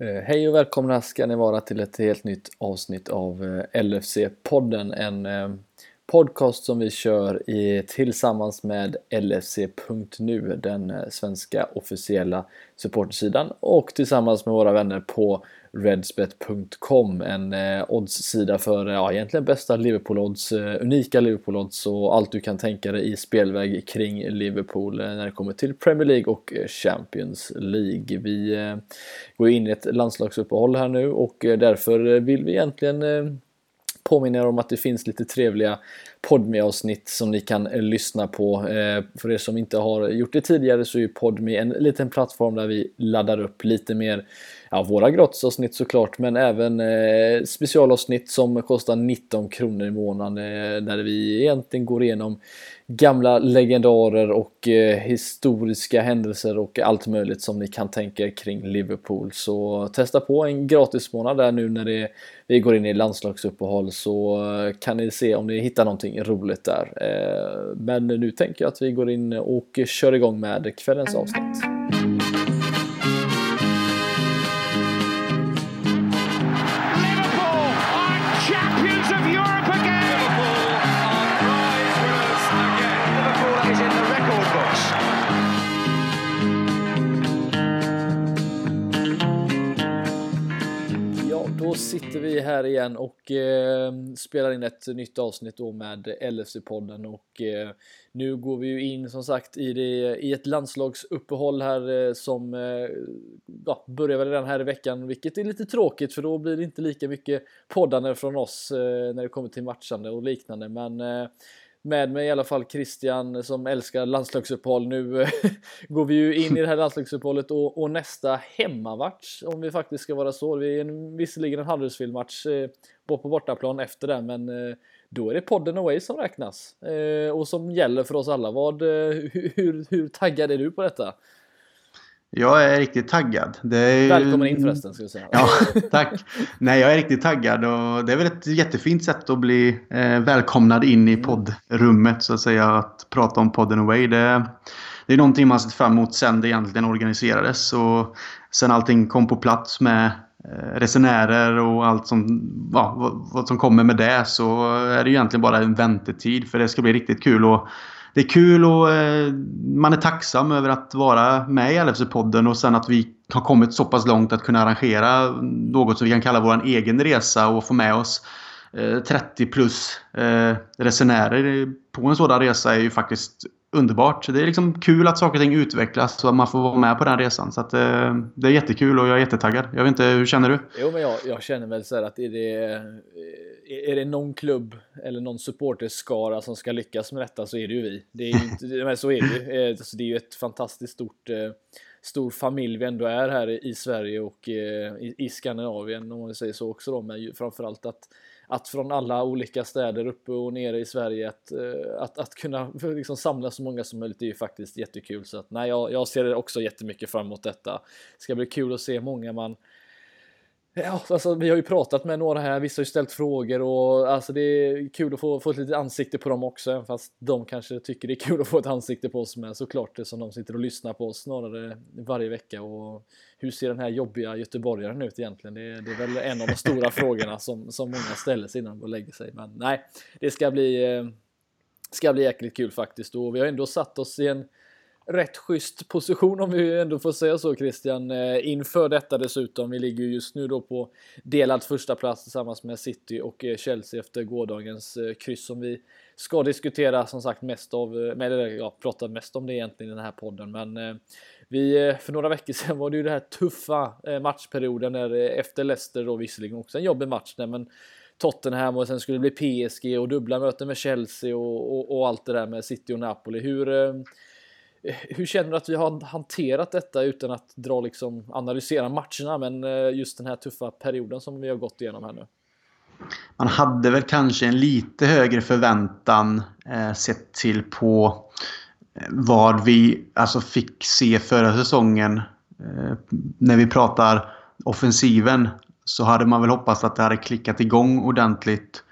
Eh, hej och välkomna ska ni vara till ett helt nytt avsnitt av eh, LFC-podden. En eh, podcast som vi kör i, tillsammans med LFC.nu, den eh, svenska officiella supportersidan och tillsammans med våra vänner på Redsbet.com, en eh, oddssida för eh, ja, egentligen bästa Liverpool-odds, eh, unika Liverpool-odds och allt du kan tänka dig i spelväg kring Liverpool eh, när det kommer till Premier League och Champions League. Vi eh, går in i ett landslagsuppehåll här nu och eh, därför eh, vill vi egentligen påminner om att det finns lite trevliga Podme-avsnitt som ni kan eh, lyssna på. Eh, för er som inte har gjort det tidigare så är Podme en liten plattform där vi laddar upp lite mer ja, våra gratisavsnitt såklart, men även eh, specialavsnitt som kostar 19 kronor i månaden eh, där vi egentligen går igenom gamla legendarer och eh, historiska händelser och allt möjligt som ni kan tänka er kring Liverpool. Så testa på en gratismånad där nu när det, vi går in i landslagsuppehåll så eh, kan ni se om ni hittar någonting roligt där. Eh, men nu tänker jag att vi går in och kör igång med kvällens avsnitt. Sitter vi här igen och eh, spelar in ett nytt avsnitt då med LFC-podden och eh, nu går vi ju in som sagt i, det, i ett landslagsuppehåll här eh, som eh, ja, börjar väl redan här i veckan, vilket är lite tråkigt för då blir det inte lika mycket poddande från oss eh, när det kommer till matchande och liknande. Men eh, med mig i alla fall Christian som älskar landslagsuppehåll. Nu eh, går vi ju in i det här landslagsuppehållet och, och nästa hemmamatch om vi faktiskt ska vara så. Vi är en, visserligen en Huddersfield-match eh, på bortaplan efter det men eh, då är det podden away som räknas eh, och som gäller för oss alla. Vad, eh, hur, hur taggad är du på detta? Jag är riktigt taggad. Är... Välkommen in förresten ska jag säga. Ja, tack. Nej, jag är riktigt taggad och det är väl ett jättefint sätt att bli eh, välkomnad in i mm. poddrummet så att säga. Att prata om podden Away. Det, det är någonting man sett fram emot sen det egentligen organiserades och sen allting kom på plats med eh, resenärer och allt som, ja, vad, vad som kommer med det så är det egentligen bara en väntetid för det ska bli riktigt kul. Och det är kul och eh, man är tacksam över att vara med i LFC-podden och sen att vi har kommit så pass långt att kunna arrangera något som vi kan kalla vår egen resa och få med oss eh, 30 plus eh, resenärer på en sådan resa är ju faktiskt underbart. Det är liksom kul att saker och ting utvecklas och att man får vara med på den resan. Så att, eh, det är jättekul och jag är jättetaggad. Jag vet inte, hur känner du? Jo, men jag, jag känner väl så här att är det, är det någon klubb eller någon supporterskara som ska lyckas med detta så är det ju vi. Det är inte, men så är det ju. Alltså, det är ju ett fantastiskt stort stor familj vi ändå är här i Sverige och i, i Skandinavien om man säger så också då. Men framförallt att att från alla olika städer uppe och nere i Sverige att, eh, att, att kunna liksom samla så många som möjligt är ju faktiskt jättekul. Så att nej, jag, jag ser också jättemycket fram emot detta. Det ska bli kul att se många man Ja, alltså, vi har ju pratat med några här, vissa har ju ställt frågor och alltså det är kul att få, få ett litet ansikte på dem också, fast de kanske tycker det är kul att få ett ansikte på oss med såklart, det som de sitter och lyssnar på oss snarare varje vecka. Och hur ser den här jobbiga göteborgaren ut egentligen? Det, det är väl en av de stora frågorna som, som många ställer sig innan de går och lägger sig, men nej, det ska bli, eh, ska bli jäkligt kul faktiskt. Och vi har ändå satt oss i en rätt schysst position om vi ändå får säga så Christian. Eh, inför detta dessutom. Vi ligger just nu då på delad första plats tillsammans med City och eh, Chelsea efter gårdagens eh, kryss som vi ska diskutera som sagt mest av, eller ja, prata mest om det egentligen i den här podden. Men vi, för några veckor sedan var det ju den här tuffa matchperioden där efter Leicester då visserligen också en jobbig match där, men Tottenham och sen skulle det bli PSG och dubbla möten med Chelsea och, och, och allt det där med City och Napoli. Hur Eh, hur känner du att vi har hanterat detta utan att dra liksom analysera matcherna, men eh, just den här tuffa perioden som vi har gått igenom här nu? Man hade väl kanske en lite högre förväntan eh, sett till på eh, vad vi alltså fick se förra säsongen. Eh, när vi pratar offensiven så hade man väl hoppats att det hade klickat igång ordentligt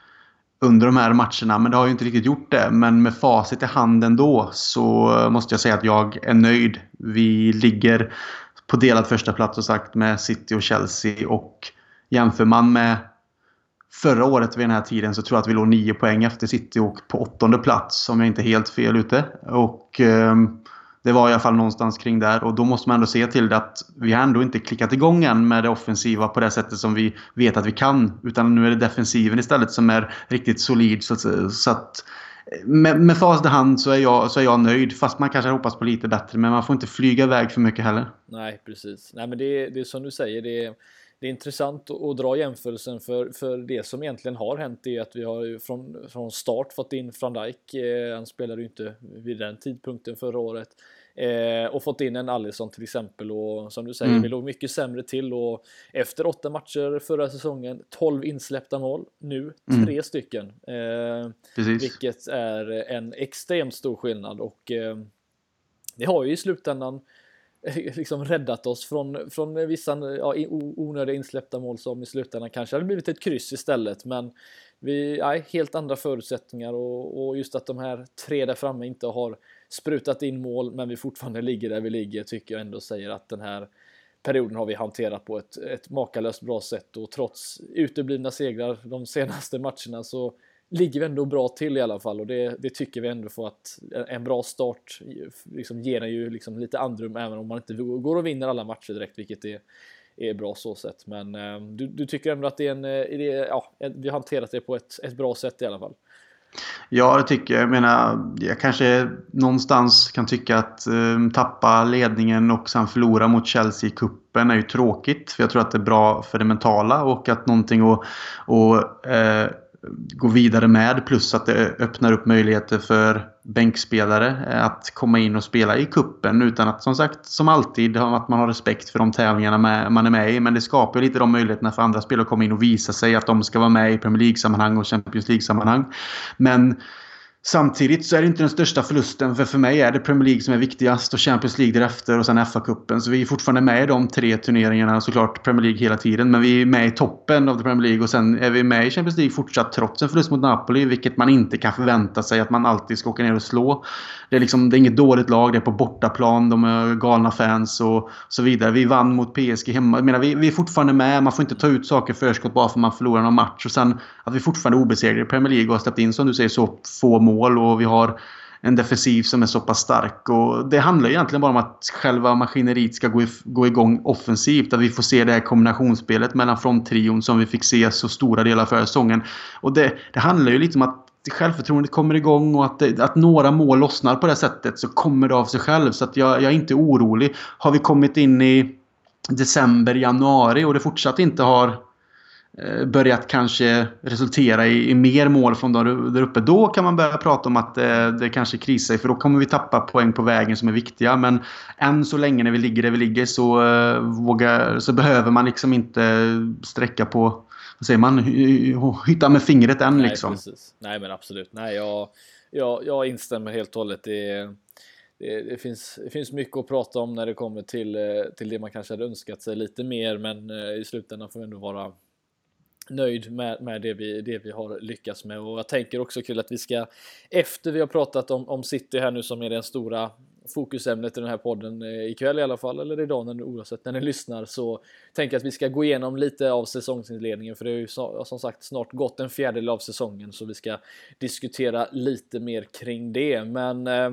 under de här matcherna. Men det har ju inte riktigt gjort det. Men med facit i handen då så måste jag säga att jag är nöjd. Vi ligger på delad första plats och sagt med City och Chelsea. Och jämför man med förra året vid den här tiden så tror jag att vi låg 9 poäng efter City och på åttonde plats om jag inte är helt fel ute. Och eh, det var i alla fall någonstans kring där och då måste man ändå se till det att vi har ändå inte klickat igång än med det offensiva på det sättet som vi vet att vi kan. Utan nu är det defensiven istället som är riktigt solid. Så att, så att eh, med, med facit i hand så är, jag, så är jag nöjd. Fast man kanske hoppas på lite bättre. Men man får inte flyga iväg för mycket heller. Nej, precis. Nej, men det, det är som du säger. Det är, det är intressant att dra jämförelsen för, för det som egentligen har hänt är att vi har från, från start fått in van Dijk. Eh, han spelade ju inte vid den tidpunkten förra året. Eh, och fått in en Alisson till exempel och som du säger, mm. vi låg mycket sämre till och efter åtta matcher förra säsongen, 12 insläppta mål, nu mm. tre stycken. Eh, vilket är en extremt stor skillnad och eh, det har ju i slutändan liksom räddat oss från, från vissa ja, onödiga insläppta mål som i slutändan kanske hade blivit ett kryss istället. Men vi har helt andra förutsättningar och, och, just att de här tre där framme inte har sprutat in mål men vi fortfarande ligger där vi ligger tycker jag ändå säger att den här perioden har vi hanterat på ett, ett makalöst bra sätt och trots uteblivna segrar de senaste matcherna så ligger vi ändå bra till i alla fall och det, det tycker vi ändå får att en bra start liksom ger en ju liksom lite andrum även om man inte går och vinner alla matcher direkt vilket är, är bra så sett. Men eh, du, du, tycker ändå att det är en, eh, det, ja, eh, vi har hanterat det på ett, ett bra sätt i alla fall? Ja, det tycker jag. Jag menar, jag kanske någonstans kan tycka att eh, tappa ledningen och sen förlora mot Chelsea i kuppen är ju tråkigt. För jag tror att det är bra för det mentala och att någonting att, att eh, gå vidare med. Plus att det öppnar upp möjligheter för bänkspelare eh, att komma in och spela i kuppen utan att som sagt som alltid att man har respekt för de tävlingarna man är med i. Men det skapar lite de möjligheterna för andra spelare att komma in och visa sig att de ska vara med i Premier League-sammanhang och Champions League-sammanhang. Men Samtidigt så är det inte den största förlusten. För för mig är det Premier League som är viktigast och Champions League därefter och sen FA-cupen. Så vi är fortfarande med i de tre turneringarna. Såklart Premier League hela tiden. Men vi är med i toppen av Premier League och sen är vi med i Champions League fortsatt trots en förlust mot Napoli. Vilket man inte kan förvänta sig att man alltid ska åka ner och slå. Det är, liksom, det är inget dåligt lag. Det är på bortaplan. De är galna fans och så vidare. Vi vann mot PSG hemma. Jag menar, vi, vi är fortfarande med. Man får inte ta ut saker förskott bara för att man förlorar någon match. Och sen att vi fortfarande är obesegrade i Premier League och har släppt in, som du säger, så få mål mål och vi har en defensiv som är så pass stark. Och det handlar egentligen bara om att själva maskineriet ska gå, gå igång offensivt. Att vi får se det här kombinationsspelet mellan fronttrion som vi fick se så stora delar för säsongen. Och det, det handlar ju lite om att självförtroendet kommer igång och att, det, att några mål lossnar på det sättet så kommer det av sig själv. Så att jag, jag är inte orolig. Har vi kommit in i december, januari och det fortsatt inte har börjat kanske resultera i, i, mer mål från där uppe. Då kan man börja prata om att det, det kanske krisar för då kommer vi tappa poäng på vägen som är viktiga. Men än så länge när vi ligger där vi ligger så, uh, vågar, så behöver man liksom inte sträcka på vad säger man? Hytta med fingret än liksom. Nej, precis. Nej men absolut. Nej, jag, jag, jag instämmer helt och hållet. Det, det, det, finns, det finns mycket att prata om när det kommer till, eh, till det man kanske hade önskat sig lite mer men i slutändan får vi ändå vara nöjd med, med det, vi, det vi har lyckats med. Och jag tänker också kul att vi ska efter vi har pratat om, om City här nu som är den stora fokusämnet i den här podden eh, ikväll i alla fall eller idag när, oavsett när ni lyssnar så tänker jag att vi ska gå igenom lite av säsongsinledningen för det är ju som sagt snart gått en fjärdedel av säsongen så vi ska diskutera lite mer kring det. Men eh,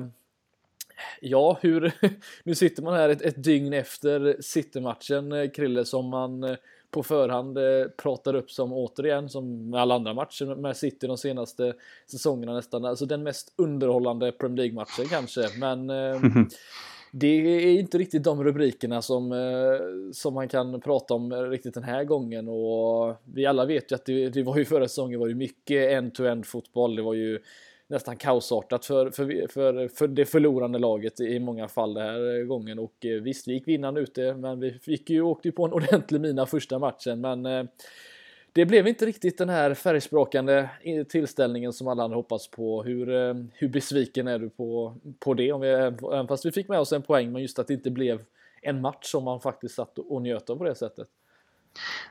Ja, hur... Nu sitter man här ett, ett dygn efter City-matchen, eh, Krille, som man eh, på förhand eh, pratar upp som återigen, som med alla andra matcher med City de senaste säsongerna nästan, alltså den mest underhållande Premier League-matchen kanske. Men eh, det är inte riktigt de rubrikerna som, eh, som man kan prata om riktigt den här gången och vi alla vet ju att det, det var ju förra säsongen var ju mycket end-to-end fotboll. Det var ju nästan kaosartat för, för, för, för det förlorande laget i många fall den här gången. Och eh, visst, vi gick vinnaren ute, men vi fick ju, åkte ju på en ordentlig mina första matchen. Men eh, det blev inte riktigt den här färgsprakande tillställningen som alla hade hoppats på. Hur, eh, hur besviken är du på, på det? Om vi, även fast vi fick med oss en poäng, men just att det inte blev en match som man faktiskt satt och njöt av på det sättet.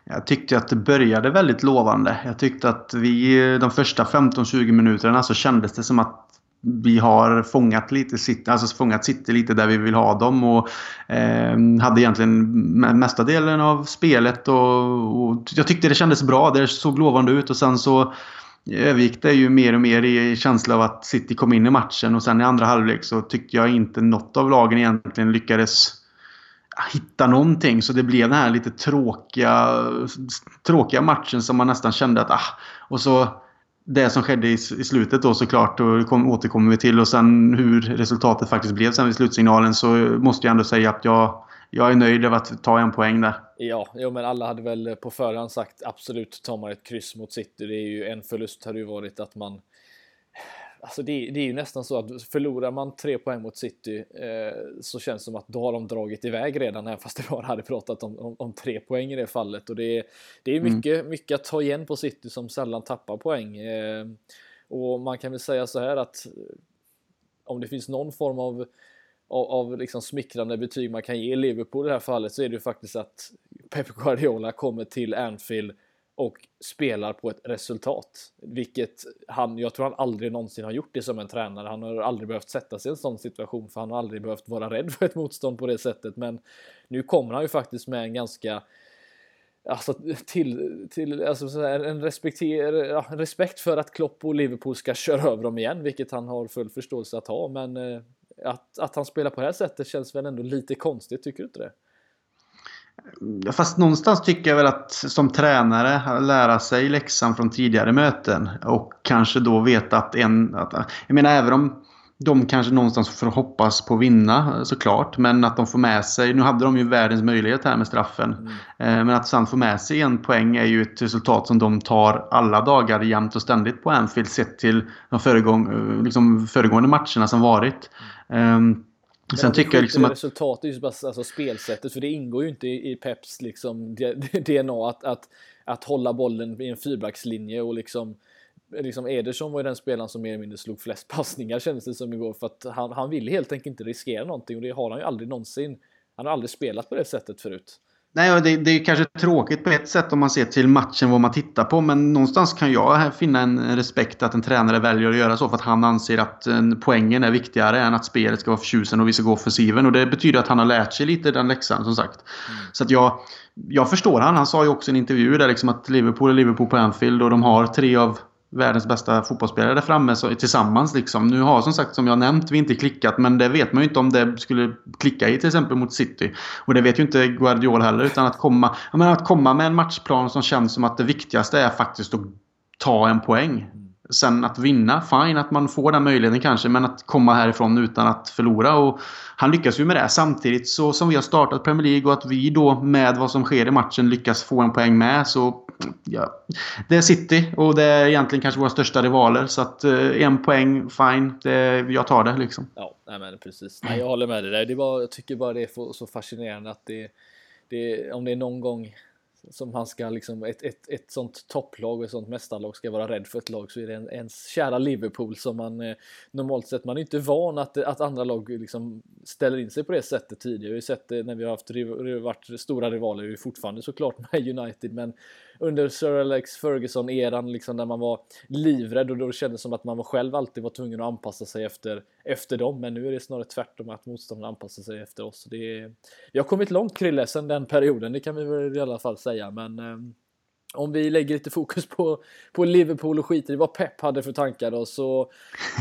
Jag tyckte att det började väldigt lovande. Jag tyckte att vi de första 15-20 minuterna så kändes det som att vi har fångat lite City, alltså fångat City lite där vi vill ha dem och eh, hade egentligen mesta delen av spelet och, och, jag tyckte det kändes bra. Det såg lovande ut och sen så övergick det ju mer och mer i känsla av att City kom in i matchen och sen i andra halvlek så tyckte jag inte något av lagen egentligen lyckades hitta någonting. Så det blev den här lite tråkiga, tråkiga matchen som man nästan kände att ah, och så det som skedde i, i slutet då såklart och kom, återkommer vi till och sen hur resultatet faktiskt blev sen vid slutsignalen så måste jag ändå säga att jag, jag är nöjd över att ta en poäng där. Ja, jo, men alla hade väl på förhand sagt absolut tar man ett kryss mot City. Det är ju en förlust hade ju varit att man Alltså det, det, är ju nästan så att förlorar man tre poäng mot City eh, så känns det som att då har de dragit iväg redan här fast det bara hade pratat om, om, om, tre poäng i det fallet och det, det är mm. mycket, mm. mycket att ta igen på City som sällan tappar poäng. Eh, och man kan väl säga så här att om det finns någon form av av, av liksom smickrande betyg man kan ge Liverpool i det här fallet så är det ju faktiskt att Pep Guardiola kommer till Anfield och spelar på ett resultat. Vilket han, jag tror han aldrig någonsin har gjort det som en tränare. Han har aldrig behövt sätta sig i en sån situation för han har aldrig behövt vara rädd för ett motstånd på det sättet. Men nu kommer han ju faktiskt med en ganska Alltså till, till alltså en, respekter, ja, en respekt för att Klopp och Liverpool ska köra över dem igen, vilket han har full förståelse att ha. Men eh, att, att han spelar på det här sättet känns väl ändå lite konstigt, tycker du inte det? Fast någonstans tycker jag väl att som tränare lära sig läxan från tidigare möten och kanske då veta att en... Att, jag menar även om de kanske någonstans får hoppas på att vinna såklart. Men att de får med sig, nu hade de ju världens möjlighet här med straffen. Mm. Eh, men att sen få med sig en poäng är ju ett resultat som de tar alla dagar jämt och ständigt på Anfield sett till de föregång, liksom föregående matcherna som varit. Mm. Sen tycker jag liksom att... Resultatet är ju bara alltså spelsättet, för det ingår ju inte i Peps liksom DNA att, att, att hålla bollen i en fyrbackslinje och liksom liksom Ederson var ju den spelaren som mer eller mindre slog flest passningar kändes det som igår för att han, han ville helt enkelt inte riskera någonting och det har han ju aldrig någonsin. Han har aldrig spelat på det sättet förut. Nej, det, det är kanske tråkigt på ett sätt om man ser till matchen vad man tittar på. Men någonstans kan jag finna en respekt att en tränare väljer att göra så för att han anser att poängen är viktigare än att spelet ska vara förtjusande och vi ska gå offensiven. Och det betyder att han har lärt sig lite den läxan som sagt. Mm. Så att jag, jag förstår han. Han sa ju också i en intervju där liksom att Liverpool är Liverpool på Anfield och de har tre av världens bästa fotbollsspelare där framme så, tillsammans. Liksom. Nu har som sagt, som jag nämnt, vi inte klickat. Men det vet man ju inte om det skulle klicka i till exempel mot City. Och det vet ju inte Guardiola heller. Utan att komma, menar, att komma med en matchplan som känns som att det viktigaste är faktiskt att ta en poäng. Sen att vinna, fine att man får den möjligheten kanske. Men att komma härifrån utan att förlora. Och han lyckas ju med det. Samtidigt så som vi har startat Premier League och att vi då med vad som sker i matchen lyckas få en poäng med. Så ja, det är City och det är egentligen kanske våra största rivaler. Så att eh, en poäng, fine. Det, jag tar det liksom. Ja, nej men precis. Nej, jag håller med dig där. Det var, jag tycker bara det är så fascinerande att det, det, om det är någon gång som han ska liksom, ett, ett, ett sånt topplag och ett sånt mästarlag ska vara rädd för ett lag så är det en, ens kära Liverpool som man eh, normalt sett, man är inte van att, att andra lag liksom ställer in sig på det sättet tidigare. Vi har ju sett det när vi har haft, varit stora rivaler, vi är fortfarande såklart med United, men under Sir Alex Ferguson-eran liksom där man var livrädd och då kändes det som att man var själv alltid var tvungen att anpassa sig efter, efter dem. Men nu är det snarare tvärtom att motståndarna anpassar sig efter oss. Det är, vi har kommit långt Krille sen den perioden, det kan vi väl i alla fall säga. Men eh, om vi lägger lite fokus på, på Liverpool och skiter i vad Pep hade för tankar då så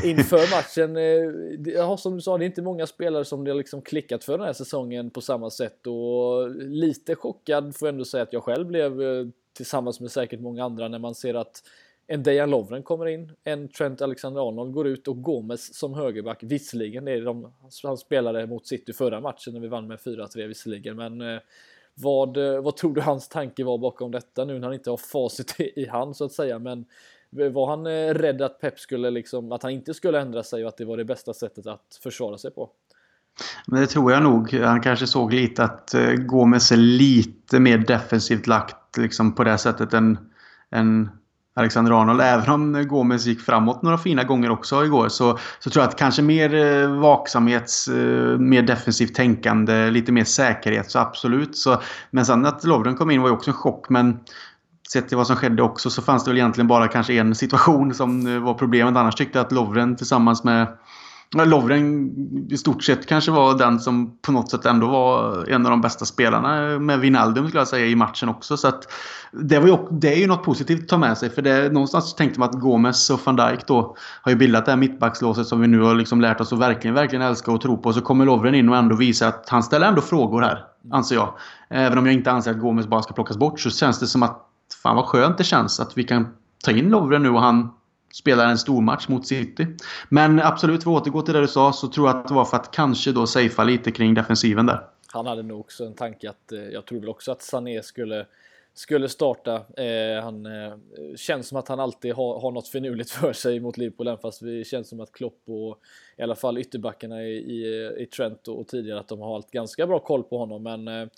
inför matchen, eh, ja, som du sa, det är inte många spelare som det har liksom klickat för den här säsongen på samma sätt och lite chockad får jag ändå säga att jag själv blev eh, tillsammans med säkert många andra när man ser att en Dejan Lovren kommer in, en Trent Alexander-Arnold går ut och Gomes som högerback. Visserligen, det är de, han spelade mot City förra matchen när vi vann med 4-3 visserligen, men eh, vad, eh, vad tror du hans tanke var bakom detta nu när han inte har facit i hand så att säga, men eh, var han eh, rädd att Pep skulle liksom, att han inte skulle ändra sig och att det var det bästa sättet att försvara sig på? Men det tror jag nog. Han kanske såg lite att eh, Gomes är lite mer defensivt lagt liksom på det sättet än, än Alexander Arnold. Även om Gomes gick framåt några fina gånger också igår så, så tror jag att kanske mer uh, vaksamhets, eh, mer defensivt tänkande, lite mer säkerhet. Så absolut. Så, men sen att Lovren kom in var ju också en chock. Men sett till vad som skedde också så fanns det väl egentligen bara kanske en situation som var problemet. Annars tyckte jag att Lovren tillsammans med Lovren i stort sett kanske var den som på något sätt ändå var en av de bästa spelarna med Wijnaldum skulle jag säga i matchen också. Så att det, var ju, det är ju något positivt att ta med sig. För det, någonstans tänkte man att Gomes och van Dijk då har ju bildat det här mittbackslåset som vi nu har liksom lärt oss att verkligen, verkligen älska och tro på. Så kommer Lovren in och ändå visar att han ställer ändå frågor här. Anser jag. Även om jag inte anser att Gomes bara ska plockas bort så känns det som att fan vad skönt det känns att vi kan ta in Lovren nu och han spelar en stor match mot City. Men absolut, för att återgå till det du sa, så tror jag att det var för att kanske då safea lite kring defensiven där. Han hade nog också en tanke att, eh, jag tror väl också att Sané skulle skulle starta. Eh, han eh, känns som att han alltid har, har något finurligt för sig mot Liverpool, även fast det känns som att Klopp och i alla fall ytterbackarna i, i, i Trent och, och, tidigare att de har haft ganska bra koll på honom. Men eh,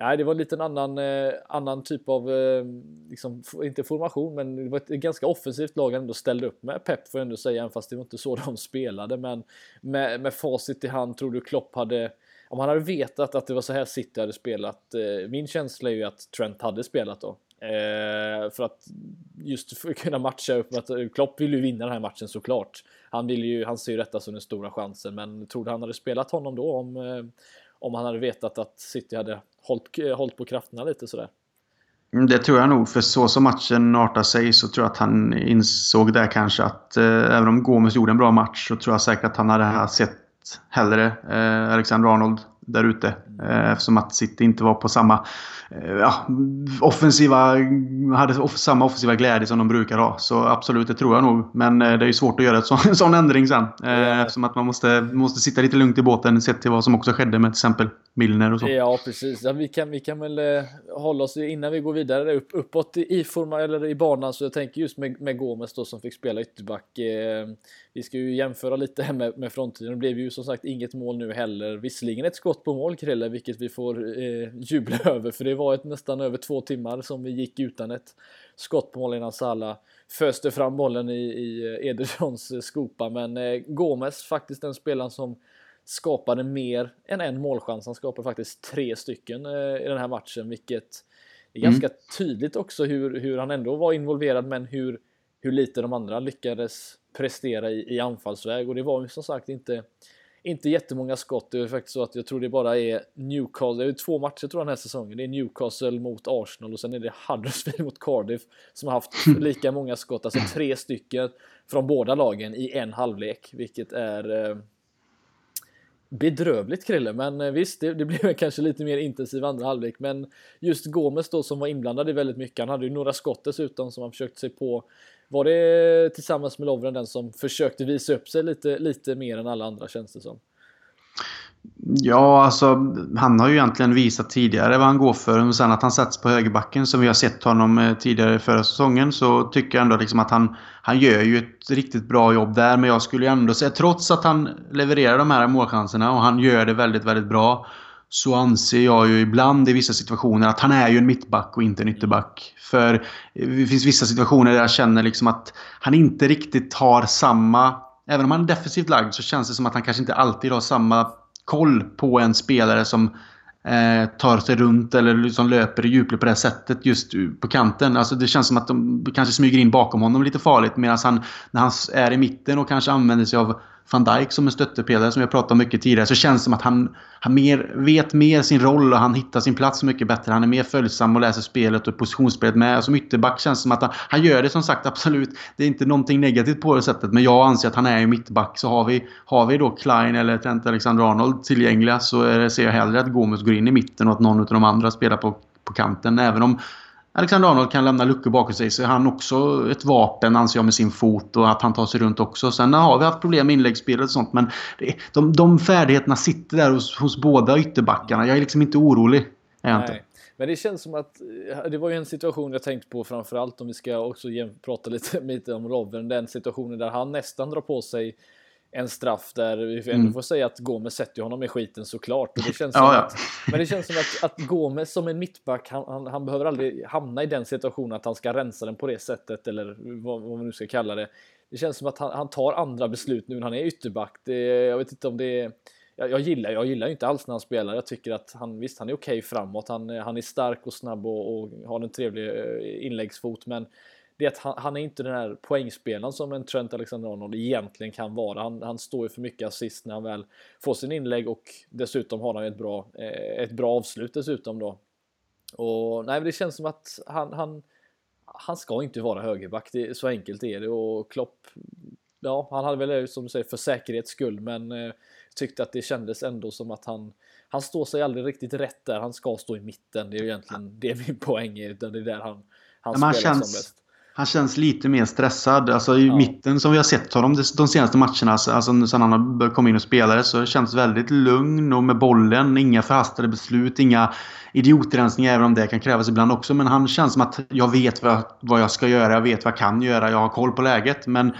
Nej, det var en liten annan, eh, annan typ av, eh, liksom, inte formation, men det var ett ganska offensivt lag han ändå ställde upp med. Pep får jag ändå säga, även fast det var inte så de spelade. Men med, med facit i hand, tror du Klopp hade, om han hade vetat att det var så här City hade spelat, eh, min känsla är ju att Trent hade spelat då. Eh, för att just för att kunna matcha upp, att eh, Klopp vill ju vinna den här matchen såklart. Han, vill ju, han ser ju detta som den stora chansen, men tror du han hade spelat honom då om, eh, om han hade vetat att City hade hållit, eh, hållit på krafterna lite sådär. Mm, det tror jag nog, för så som matchen artar sig så tror jag att han insåg där kanske att eh, även om Gomes gjorde en bra match så tror jag säkert att han hade sett hellre eh, Alexander Arnold där ute. Eh, eftersom att City inte var på samma eh, ja, offensiva, hade samma offensiva glädje som de brukar ha. Så absolut, det tror jag nog. Men eh, det är ju svårt att göra så, en sån ändring sen. Eftersom att man måste, måste sitta lite lugnt i båten sett till vad som också skedde med till exempel Milner och så. Ja, precis. Ja, vi, kan, vi kan väl eh, hålla oss innan vi går vidare upp, uppåt i, forma, eller i banan. Så jag tänker just med, med Gomes då som fick spela ytterback. Eh, vi ska ju jämföra lite här med, med framtiden. Det blev ju som sagt inget mål nu heller. Visserligen ett skott på mål, Krille, vilket vi får eh, jubla över. För det var ett, nästan över två timmar som vi gick utan ett skott på mål innan Salah föste fram bollen i, i eh, Edersons skopa. Men eh, Gomes, faktiskt den spelaren som skapade mer än en målchans. Han skapade faktiskt tre stycken eh, i den här matchen, vilket är ganska mm. tydligt också hur, hur han ändå var involverad, men hur, hur lite de andra lyckades prestera i, i anfallsväg. Och det var ju som sagt inte, inte jättemånga skott. Det är faktiskt så att jag tror det bara är Newcastle, det är två matcher tror jag den här säsongen. Det är Newcastle mot Arsenal och sen är det Huddersfield mot Cardiff som har haft lika många skott, alltså tre stycken från båda lagen i en halvlek, vilket är eh, bedrövligt Krille, men eh, visst, det, det blev kanske lite mer intensiv andra halvlek, men just Gomes då som var inblandad i väldigt mycket, han hade ju några skott dessutom som han försökte sig på. Var det tillsammans med Lovren den som försökte visa upp sig lite, lite mer än alla andra känns det som? Ja, alltså han har ju egentligen visat tidigare vad han går för. Men sen att han sätts på högerbacken som vi har sett honom eh, tidigare förra säsongen så tycker jag ändå liksom att han, han gör ju ett riktigt bra jobb där. Men jag skulle ju ändå säga, trots att han levererar de här målchanserna och han gör det väldigt, väldigt bra. Så anser jag ju ibland i vissa situationer att han är ju en mittback och inte en ytterback. För eh, det finns vissa situationer där jag känner liksom att han inte riktigt har samma... Även om han är defensivt lagd så känns det som att han kanske inte alltid har samma koll på en spelare som eh, tar sig runt eller liksom löper i djupled på det sättet just på kanten. Alltså det känns som att de kanske smyger in bakom honom lite farligt medan han när han är i mitten och kanske använder sig av van Dijk som en stöttepelare som jag pratat om mycket tidigare så känns det som att han, han mer, vet mer sin roll och han hittar sin plats mycket bättre. Han är mer följsam och läser spelet och positionsspelet med. Som ytterback känns det som att han, han gör det som sagt absolut. Det är inte någonting negativt på det sättet men jag anser att han är ju mittback. Så har vi, har vi då Klein eller Trent Alexander-Arnold tillgängliga så är, ser jag hellre att Gomes går in i mitten och att någon av de andra spelar på, på kanten. Även om Alexander Arnold kan lämna luckor bakom sig så är han också ett vapen anser jag med sin fot och att han tar sig runt också. Sen har vi haft problem med inläggsspelet och sånt men de, de färdigheterna sitter där hos, hos båda ytterbackarna. Jag är liksom inte orolig. Är jag inte. Men det känns som att eh, det var ju en situation jag tänkt på framförallt om vi ska också prata lite, lite om Robben. Den situationen där han nästan drar på sig en straff där vi ändå mm. får säga att Gomes sätter honom i skiten såklart. Och det känns ja, ja. Att, men det känns som att, att Gomes som en mittback, han, han, han, behöver aldrig hamna i den situationen att han ska rensa den på det sättet eller vad, vad man nu ska kalla det. Det känns som att han, han tar andra beslut nu när han är ytterback. Det, jag vet inte om det är jag, jag, gillar, jag gillar inte alls när han spelar. Jag tycker att han, visst han är okej okay framåt. Han, han är stark och snabb och, och har en trevlig eh, inläggsfot. Men det är att han, han, är inte den här poängspelaren som en Trent Alexander-Arnold egentligen kan vara. Han, han står ju för mycket assist när han väl får sin inlägg och dessutom har han ett bra, eh, ett bra avslut dessutom då. Och nej, det känns som att han, han, han ska inte vara högerback. Det, så enkelt är det och Klopp, ja, han hade väl som du säger för säkerhets skull, men eh, tyckte att det kändes ändå som att han han står sig aldrig riktigt rätt där. Han ska stå i mitten. Det är egentligen det min poäng är. Utan det är där han, han spelar känns, som bäst. Han känns lite mer stressad. Alltså i ja. mitten som vi har sett honom de senaste matcherna, alltså, alltså sen han kom in och spelade, så känns väldigt lugn och med bollen. Inga förhastade beslut, inga idiotrensningar, även om det kan krävas ibland också. Men han känns som att jag vet vad, vad jag ska göra, jag vet vad jag kan göra, jag har koll på läget. Men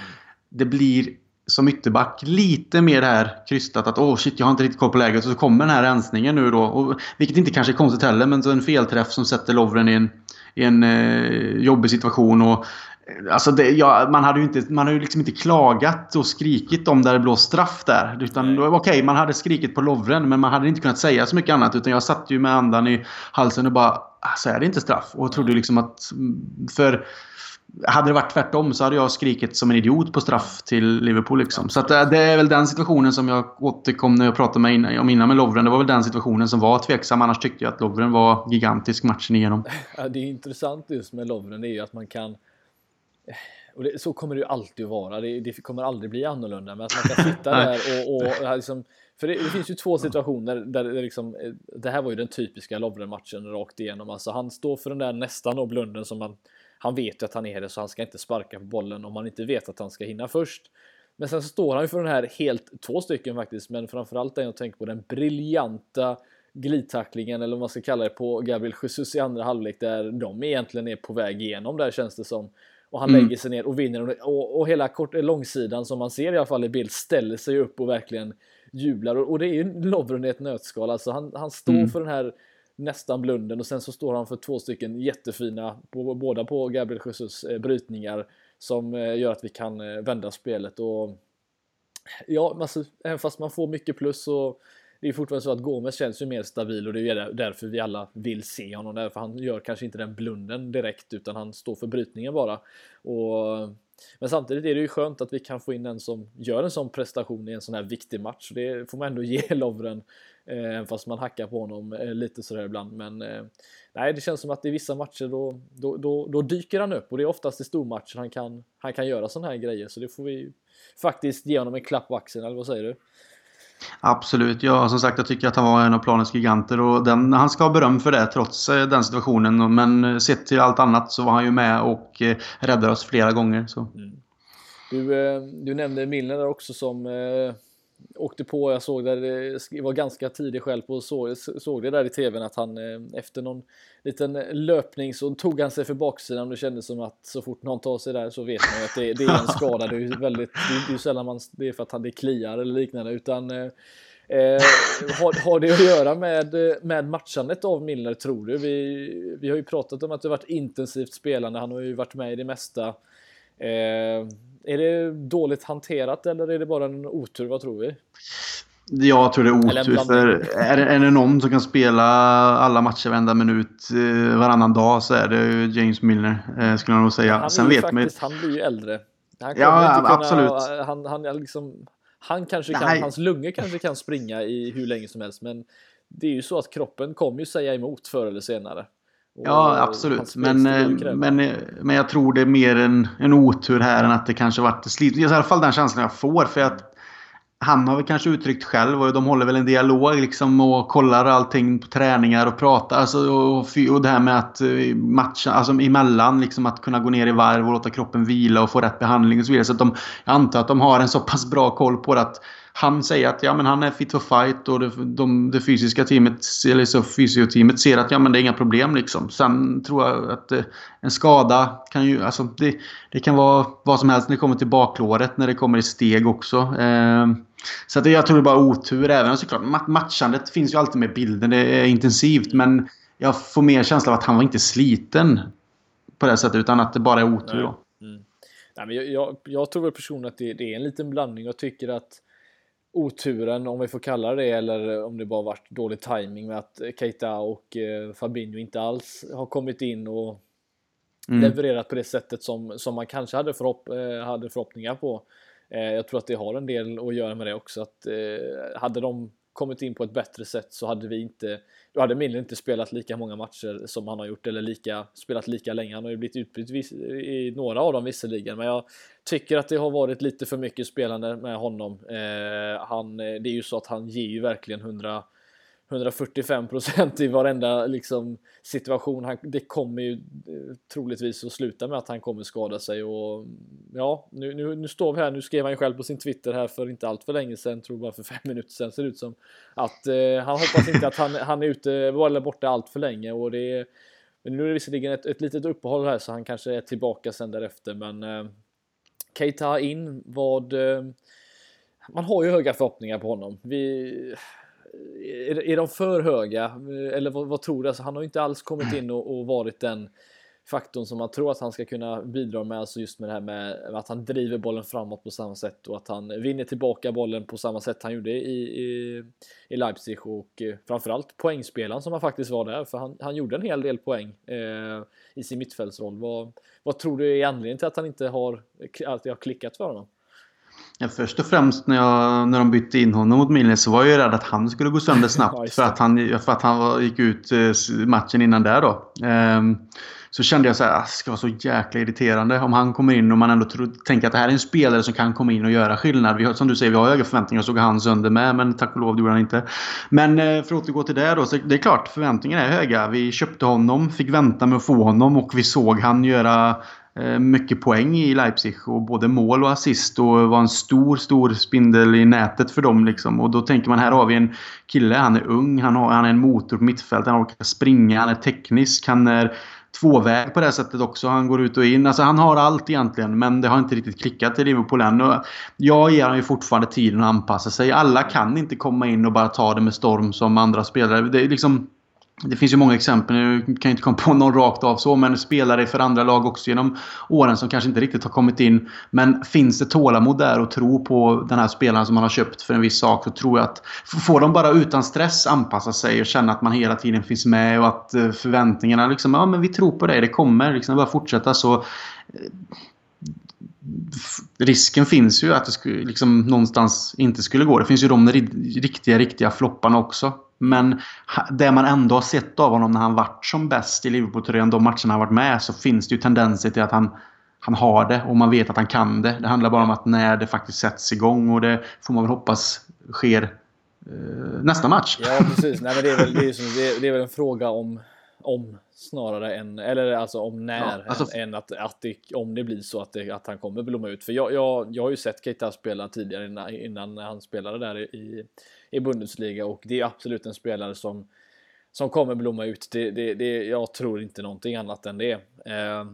det blir som ytterback lite mer det här krystat att åh oh shit, jag har inte riktigt koll på läget. Och så kommer den här rensningen nu då. Och, vilket inte kanske är konstigt heller, men så en felträff som sätter Lovren i en, i en eh, jobbig situation. Och, eh, Alltså det, ja, man hade ju inte, man har ju liksom inte klagat och skrikit om där det blåst straff där. Utan okej, okay, man hade skrikit på Lovren men man hade inte kunnat säga så mycket annat. Utan jag satt ju med andan i halsen och bara, alltså är det inte straff? Och trodde liksom att, för hade det varit tvärtom så hade jag skrikit som en idiot på straff till Liverpool. Liksom. Så att eh, det är väl den situationen som jag återkom när jag pratade med om innan med Lovren. Det var väl den situationen som var tveksam. Annars tyckte jag att Lovren var gigantisk matchen igenom. Ja, det är intressant just med Lovren är ju att man kan... Och det, så kommer det ju alltid att vara. Det, det, kommer aldrig bli annorlunda. Men att man kan sitta där och... och liksom, för det, det, finns ju två situationer där det liksom... Det här var ju den typiska Lovren-matchen rakt igenom. Alltså han står för den där nästan då blunden som man han vet ju att han är det så han ska inte sparka på bollen om han inte vet att han ska hinna först. Men sen så står han ju för den här helt, två stycken faktiskt, men framförallt den jag tänker på den briljanta glidtacklingen eller vad man ska kalla det på Gabriel Jesus i andra halvlek där de egentligen är på väg igenom där känns det som. Och han mm. lägger sig ner och vinner och, och hela kort, långsidan som man ser i alla fall i bild ställer sig upp och verkligen jublar och, och det är ju Lovren i ett nötskal. Alltså han, han står mm. för den här nästan blunden och sen så står han för två stycken jättefina, båda på Gabriel Jesus eh, brytningar som eh, gör att vi kan eh, vända spelet och ja, alltså, även fast man får mycket plus så det är fortfarande så att Gomes känns ju mer stabil och det är därför vi alla vill se honom. Därför han gör kanske inte den blunden direkt utan han står för brytningen bara. Och men samtidigt är det ju skönt att vi kan få in en som gör en sån prestation i en sån här viktig match. Det får man ändå ge Lovren, eh, fast man hackar på honom eh, lite sådär ibland. Men eh, nej, det känns som att i vissa matcher då, då, då, då, dyker han upp och det är oftast i stormatcher han kan, han kan göra sådana här grejer. Så det får vi faktiskt ge honom en klapp på axeln, eller vad säger du? Absolut. Ja, som sagt, jag tycker att han var en av planens giganter och den, han ska ha beröm för det trots den situationen. Men sett till allt annat så var han ju med och eh, räddade oss flera gånger. Så. Mm. Du, eh, du nämnde Milner också som åkte på, jag såg det, det var ganska tidigt själv på såg, såg det där i tvn att han efter någon liten löpning så tog han sig för baksidan och det kändes som att så fort någon tar sig där så vet man ju att det, det är en skada. Det är väldigt, det är ju sällan man, det är för att han det kliar eller liknande utan eh, har, har det att göra med, med matchandet av Milner tror du? Vi, vi har ju pratat om att det varit intensivt spelande, han har ju varit med i det mesta. Eh, är det dåligt hanterat eller är det bara en otur? Vad tror vi? Jag tror det är otur. För är, är det någon som kan spela alla matcher varenda minut eh, varannan dag så är det James Milner. Eh, skulle jag nog säga. Han, Sen vet faktiskt, man... han blir ju äldre. Han ja, kunna, absolut. Han, han, liksom, han kanske kan, hans lungor kanske kan springa i hur länge som helst. Men det är ju så att kroppen kommer ju säga emot förr eller senare. Ja, absolut. Men, eh, men, eh, men jag tror det är mer en, en otur här än att det kanske varit slit. I alla fall den känslan jag får. För att han har väl kanske uttryckt själv och de håller väl en dialog liksom och kollar allting på träningar och pratar. Alltså, och, och det här med att eh, matcha, alltså emellan liksom att kunna gå ner i varv och låta kroppen vila och få rätt behandling och så vidare. Så att de, jag antar att de har en så pass bra koll på det att han säger att ja, men han är fit for fight och det, de, det fysiska teamet, eller så fysioteamet ser att ja, men det är inga problem. Liksom. Sen tror jag att eh, en skada kan ju... Alltså, det, det kan vara vad som helst när det kommer till baklåret, när det kommer i steg också. Eh, så att jag tror det är bara otur. Även såklart, matchandet finns ju alltid med bilden. Det är intensivt. Men jag får mer känsla av att han var inte sliten på det sättet. Utan att det bara är otur. Nej. Mm. Nej, men jag, jag, jag tror väl personligen att det, det, är en liten blandning. Jag tycker att oturen, om vi får kalla det eller om det bara varit dålig timing med att Keita och eh, Fabinho inte alls har kommit in och mm. levererat på det sättet som, som man kanske hade, förhopp, eh, hade förhoppningar på. Eh, jag tror att det har en del att göra med det också. Att, hade de kommit in på ett bättre sätt så hade vi inte, då hade Miller inte spelat lika många matcher som han har gjort eller lika, spelat lika länge. Han har ju blivit utbytt i några av dem visserligen, men jag tycker att det har varit lite för mycket spelande med honom. Eh, han, eh, det är ju så att han ger ju verkligen 100 145 procent i varenda liksom, situation. Han, det kommer ju eh, troligtvis att sluta med att han kommer skada sig och ja, nu, nu, nu står vi här. Nu skrev han ju själv på sin Twitter här för inte allt för länge sedan, tror bara för fem minuter sedan ser det ut som att eh, han hoppas inte att han, han är ute eller borta allt för länge och det är, men nu är det visserligen ett, ett litet uppehåll här så han kanske är tillbaka sen därefter, men eh, Keita in vad eh, man har ju höga förhoppningar på honom. Vi, är, är de för höga? Eller vad, vad tror du? Alltså, han har ju inte alls kommit in och, och, varit den faktorn som man tror att han ska kunna bidra med, alltså just med det här med att han driver bollen framåt på samma sätt och att han vinner tillbaka bollen på samma sätt han gjorde i, i, i Leipzig och eh, framförallt poängspelaren som han faktiskt var där, för han, han gjorde en hel del poäng eh, i sin mittfältsroll. Vad, vad tror du är anledningen till att han inte har, att det har klickat för honom? Ja, först och främst när, jag, när de bytte in honom mot Milner så var jag ju rädd att han skulle gå sönder snabbt. för, att han, för att han gick ut eh, matchen innan där då. Um, så kände jag så här, ah, det ska vara så jäkla irriterande om han kommer in och man ändå tror, tänker att det här är en spelare som kan komma in och göra skillnad. Vi har, som du säger, vi har höga förväntningar. Jag såg han sönder med, men tack och lov det gjorde han inte. Men eh, för att återgå till det då. Så det är klart, förväntningarna är höga. Vi köpte honom, fick vänta med att få honom och vi såg han göra Eh, mycket poäng i Leipzig och både mål och assist och var en stor, stor spindel i nätet för dem. Liksom. Och då tänker man här har vi en kille, han är ung, han, har, han är en motor på mittfältet, han orkar springa, han är teknisk, han är tvåväg på det sättet också. Han går ut och in. Alltså han har allt egentligen men det har inte riktigt klickat i Liverpool än. Och jag ger honom ju fortfarande tiden att anpassa sig. Alla kan inte komma in och bara ta det med storm som andra spelare. Det är liksom det finns ju många exempel, nu kan jag inte komma på någon rakt av så, men spelare för andra lag också genom åren som kanske inte riktigt har kommit in. Men finns det tålamod där och tro på den här spelaren som man har köpt för en viss sak så tror jag att får de bara utan stress anpassa sig och känna att man hela tiden finns med och att eh, förväntningarna liksom, ja men vi tror på dig, det kommer, liksom bara fortsätta så eh, risken finns ju att det skulle, liksom, någonstans inte skulle gå. Det finns ju de riktiga, riktiga flopparna också. Men det man ändå har sett av honom när han varit som bäst i Liverpool-tröjan, de matcherna han varit med, så finns det ju tendenser till att han, han har det och man vet att han kan det. Det handlar bara om att när det faktiskt sätts igång och det får man väl hoppas sker eh, nästa match. Ja, precis. Nej, men det, är väl, det, är som, det, är, det är väl en fråga om, om snarare än, eller alltså om när, ja, alltså, än, än, att, att det, om det blir så att, det, att han kommer blomma ut. För jag, jag, jag har ju sett Keita spela tidigare innan, innan han spelade där i, i Bundesliga och det är absolut en spelare som, som kommer blomma ut. Det, det, det, jag tror inte någonting annat än det. Eh,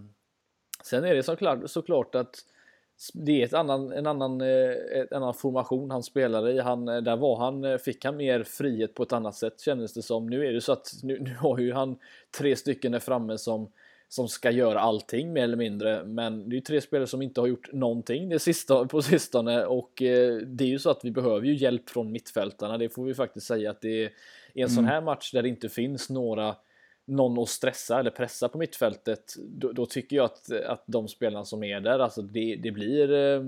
sen är det såklart, såklart att det är ett annan, en annan, eh, ett annan formation han spelade i. Han, eh, där var han, eh, fick han mer frihet på ett annat sätt kändes det som. Nu är det så att nu, nu har ju han tre stycken där framme som som ska göra allting mer eller mindre. Men det är tre spelare som inte har gjort någonting det sista, på sistone och eh, det är ju så att vi behöver ju hjälp från mittfältarna. Det får vi faktiskt säga att det är i en mm. sån här match där det inte finns några någon att stressa eller pressa på mittfältet, då, då, tycker jag att, att de spelarna som är där, alltså det, det blir eh,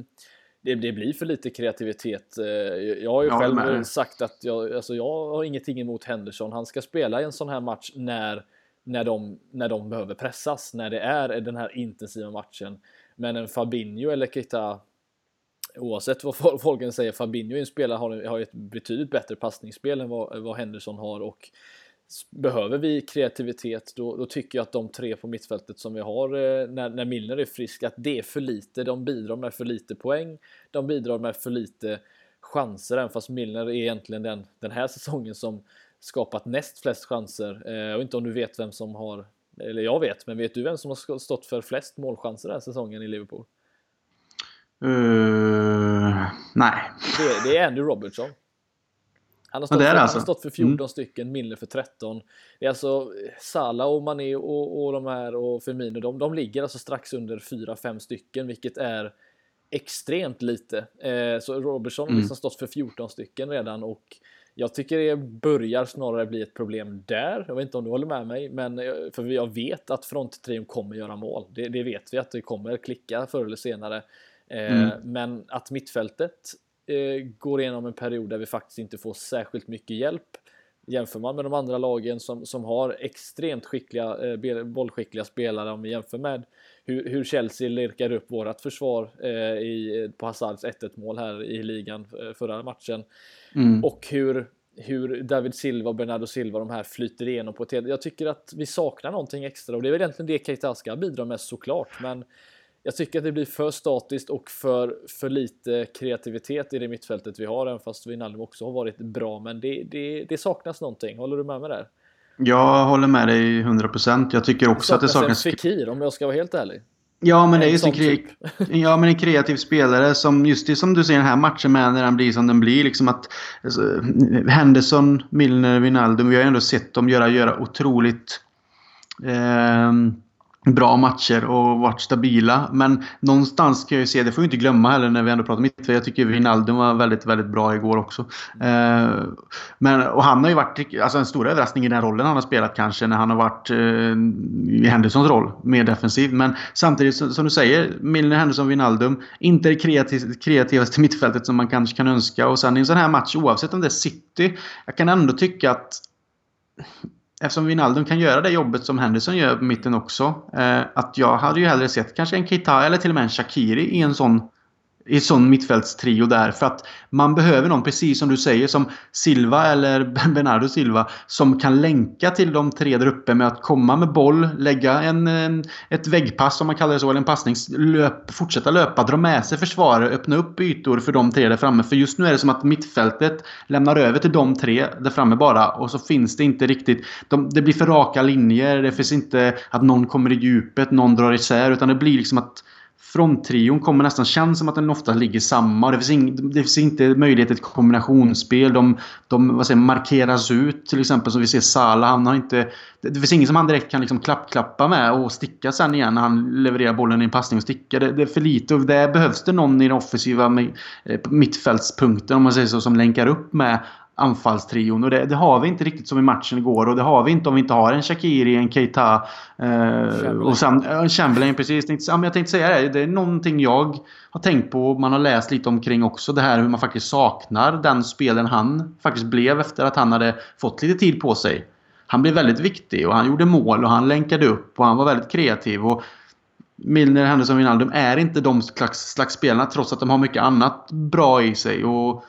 det, det, blir för lite kreativitet. Eh, jag har ju ja, själv men... sagt att jag, alltså jag har ingenting emot Henderson. Han ska spela i en sån här match när när de, när de behöver pressas, när det är den här intensiva matchen. Men en Fabinho eller Keita, oavsett vad folken säger, Fabinho är en spelare har, har ett betydligt bättre passningsspel än vad, vad Henderson har och behöver vi kreativitet då, då, tycker jag att de tre på mittfältet som vi har eh, när, när Milner är frisk, att det är för lite. De bidrar med för lite poäng, de bidrar med för lite chanser, även fast Milner är egentligen den, den här säsongen som skapat näst flest chanser. Eh, jag vet inte om du vet vem som har, eller jag vet, men vet du vem som har stått för flest målchanser den här säsongen i Liverpool? Uh, nej. Det, det, är Andy Robertson. Han har stått, för, alltså. han har stått för 14 mm. stycken, Milner för 13. Det är alltså Salah och Mané och, och de här och Firmino, de, de ligger alltså strax under 4-5 stycken, vilket är extremt lite. Eh, så Robertson har Mm. liksom stått för 14 stycken redan och jag tycker det börjar snarare bli ett problem där. Jag vet inte om du håller med mig, men eh, för jag vet att fronttrion kommer göra mål. Det, det vet vi att det kommer klicka förr eller senare. Eh, Mm. Men att mittfältet eh, går igenom en period där vi faktiskt inte får särskilt mycket hjälp. Jämför man med de andra lagen som, som har extremt skickliga, eh, bollskickliga spelare om vi jämför med hur, hur Chelsea lirkar upp vårat försvar eh, i, på Hazards 1-1 mål här i ligan eh, förra matchen. Mm. Och hur, hur David Silva och Bernardo Silva de här flyter igenom på ett. Jag tycker att vi saknar någonting extra och det är väl egentligen det Keita ska bidra med såklart. Men jag tycker att det blir för statiskt och för, för lite kreativitet i det mittfältet vi har, även fast Wijnaldum också har varit bra. Men det, det, det saknas någonting. Håller du med mig där? Jag håller med dig 100%. Jag tycker också att det saknas... Fekir om jag ska vara helt ärlig. Ja, men det är just en, typ. ja, men en kreativ spelare som just det som du säger den här matchen med när den blir som den blir. Liksom att, alltså, Henderson, Milner, Wijnaldum. Vi har ju ändå sett dem göra, göra otroligt ehm, bra matcher och varit stabila. Men någonstans kan jag ju se, det får vi inte glömma heller när vi ändå pratar mitt. För jag tycker Wijnaldum var väldigt, väldigt bra igår också. Eh, men, och han har ju varit alltså en stor överraskning i den rollen han har spelat kanske när han har varit eh, i Hendersons roll. Mer defensiv. Men samtidigt som, som du säger, Milner, Henderson, Wijnaldum. Inte det kreativ, kreativaste mittfältet som man kanske kan önska. Och sen i en sån här match, oavsett om det är City. Jag kan ändå tycka att Eftersom Wijnaldum kan göra det jobbet som Henderson gör på mitten också. Eh, att jag hade ju hellre sett kanske en Keita eller till och med en Shakiri i en sån i sån mittfältstrio där. För att man behöver någon, precis som du säger, som Silva eller Bernardo Silva som kan länka till de tre där uppe med att komma med boll, lägga en, en, ett väggpass om man kallar det så, eller en passning, löp, fortsätta löpa, dra med sig försvarare, öppna upp ytor för de tre där framme. För just nu är det som att mittfältet lämnar över till de tre där framme bara och så finns det inte riktigt, de, det blir för raka linjer, det finns inte att någon kommer i djupet, någon drar isär, utan det blir liksom att fronttrion kommer nästan känns som att den ofta ligger samma. Det finns, ing, det finns inte möjlighet till kombinationsspel. De, de vad säger, markeras ut till exempel som vi ser Salah. Han har inte, det, det finns ingen som han direkt kan liksom klappklappa med och sticka sen igen när han levererar bollen i en passning och sticka. Det, det är för lite och där behövs det någon i den offensiva eh, mittfältspunkten om man säger så som länkar upp med anfallstrion. Och det, det, har vi inte riktigt som i matchen igår. Och det har vi inte om vi inte har en Shakiri, en Keita eh, och sen en Chamberlain. Precis. Ja, men jag tänkte säga det. Det är någonting jag har tänkt på och man har läst lite omkring också. Det här hur man faktiskt saknar den spelen han faktiskt blev efter att han hade fått lite tid på sig. Han blev väldigt viktig och han gjorde mål och han länkade upp och han var väldigt kreativ. Och Milner, Henderson, Wijnaldum är inte de slags, slags spelarna trots att de har mycket annat bra i sig. Och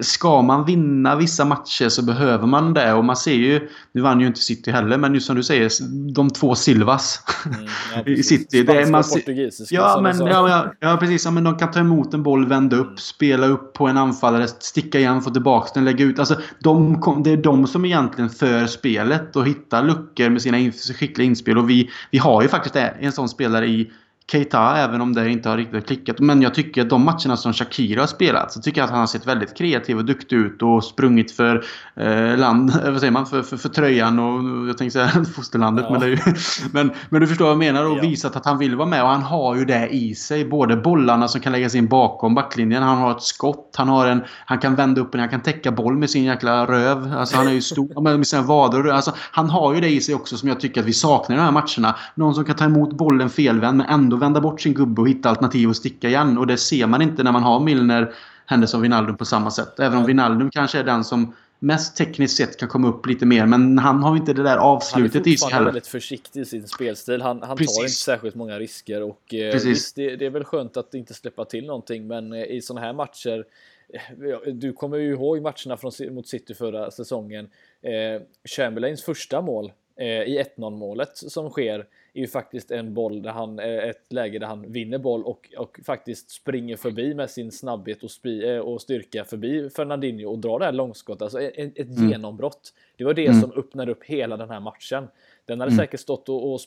Ska man vinna vissa matcher så behöver man det. Och man ser ju, nu vann ju inte City heller, men just som du säger, de två Silvas Mm, ja, i. City. Det är, man, portugisiska. ja, men, ja, ja, ja, precis. Ja, men de kan ta emot en boll, vända upp, Mm. spela upp på en anfallare, sticka igen, få tillbaka den, lägga ut. Alltså, de, kom- det är de som egentligen för spelet och hittar luckor med sina in, skickliga inspel. Och vi, vi har ju faktiskt en sån spelare i Keita, även om det inte har riktigt klickat. Men jag tycker att de matcherna som Shakira har spelat så tycker jag att han har sett väldigt kreativ och duktig ut och sprungit för eh, land, vad säger man, för, för, för tröjan och jag tänkte säga fosterlandet. Ja. Men, ju, men, men du förstår vad jag menar och Ja. visat att han vill vara med och han har ju det i sig. Både bollarna som kan läggas in bakom backlinjen, han har ett skott, han har en, han kan vända upp en, han kan täcka boll med sin jäkla röv. Alltså han är ju stor med med sina vader. Alltså, han har ju det i sig också som jag tycker att vi saknar i de här matcherna. Någon som kan ta emot bollen felvänd men ändå vända bort sin gubbe och hitta alternativ och sticka igen. Och det ser man inte när man har Milner, Henderson, Wijnaldum på samma sätt. Även om Wijnaldum kanske är den som mest tekniskt sett kan komma upp lite mer. Men han har ju inte det där Han är avslutet i sig fortfarande heller. väldigt försiktig i sin spelstil. Han, han tar inte särskilt många risker och eh, Precis. visst, det, det är väl skönt att inte släppa till någonting, men eh, i sådana här matcher eh, du kommer ju ihåg matcherna från, mot City förra säsongen. Eh, Chamberlains första mål eh, i 1-0 målet som sker är ju faktiskt en boll där han, eh, ett läge där han vinner boll och, och faktiskt springer förbi med sin snabbhet och, spi, eh, och styrka förbi Fernandinho och drar det här långskottet. Alltså ett, ett Mm. genombrott. Det var det Mm. som öppnade upp hela den här matchen. Den hade Mm. säkert stått och, och,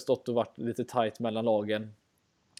stått och varit lite tight mellan lagen.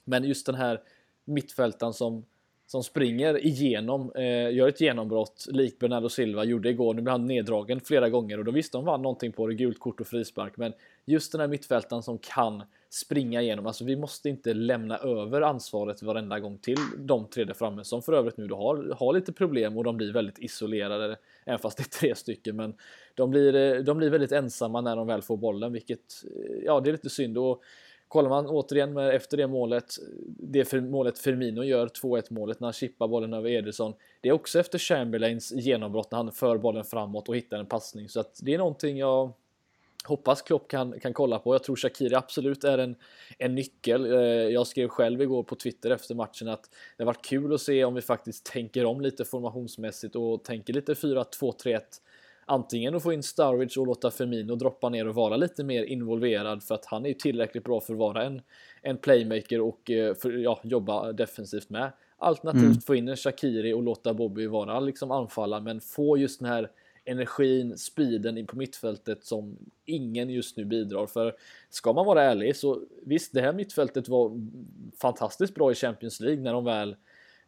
Men just den här mittfältaren som som springer igenom, eh, gör ett genombrott likt Bernardo Silva gjorde igår. Nu blev han neddragen flera gånger och då visste de vann någonting på det, gult kort och frispark. Men just den här mittfältaren som kan springa igenom, alltså vi måste inte lämna över ansvaret varenda gång till de tre där framme som för övrigt nu då har, har lite problem och de blir väldigt isolerade, även fast det är tre stycken. Men de blir, eh, de blir väldigt ensamma när de väl får bollen, vilket eh, ja, det är lite synd. Och Kollar man återigen med, efter det målet, det för, målet Firmino gör, 2-1 målet när han chippar bollen över Ederson. Det är också efter Chamberlains genombrott när han för bollen framåt och hittar en passning. Så att det är någonting jag hoppas Klopp kan, kan kolla på. Jag tror Shakiri absolut är en, en nyckel. Eh, jag skrev själv igår på Twitter efter matchen att det har varit kul att se om vi faktiskt tänker om lite formationsmässigt och tänker lite 4-2-3-1 antingen att få in Sturridge och låta Firmino droppa ner och vara lite mer involverad för att han är ju tillräckligt bra för att vara en, en playmaker och eh, för, ja, jobba defensivt med. Alternativt mm. få in en Shakiri och låta Bobby vara liksom anfalla men få just den här energin, speeden in på mittfältet som ingen just nu bidrar för. Ska man vara ärlig så visst, det här mittfältet var fantastiskt bra i Champions League när de väl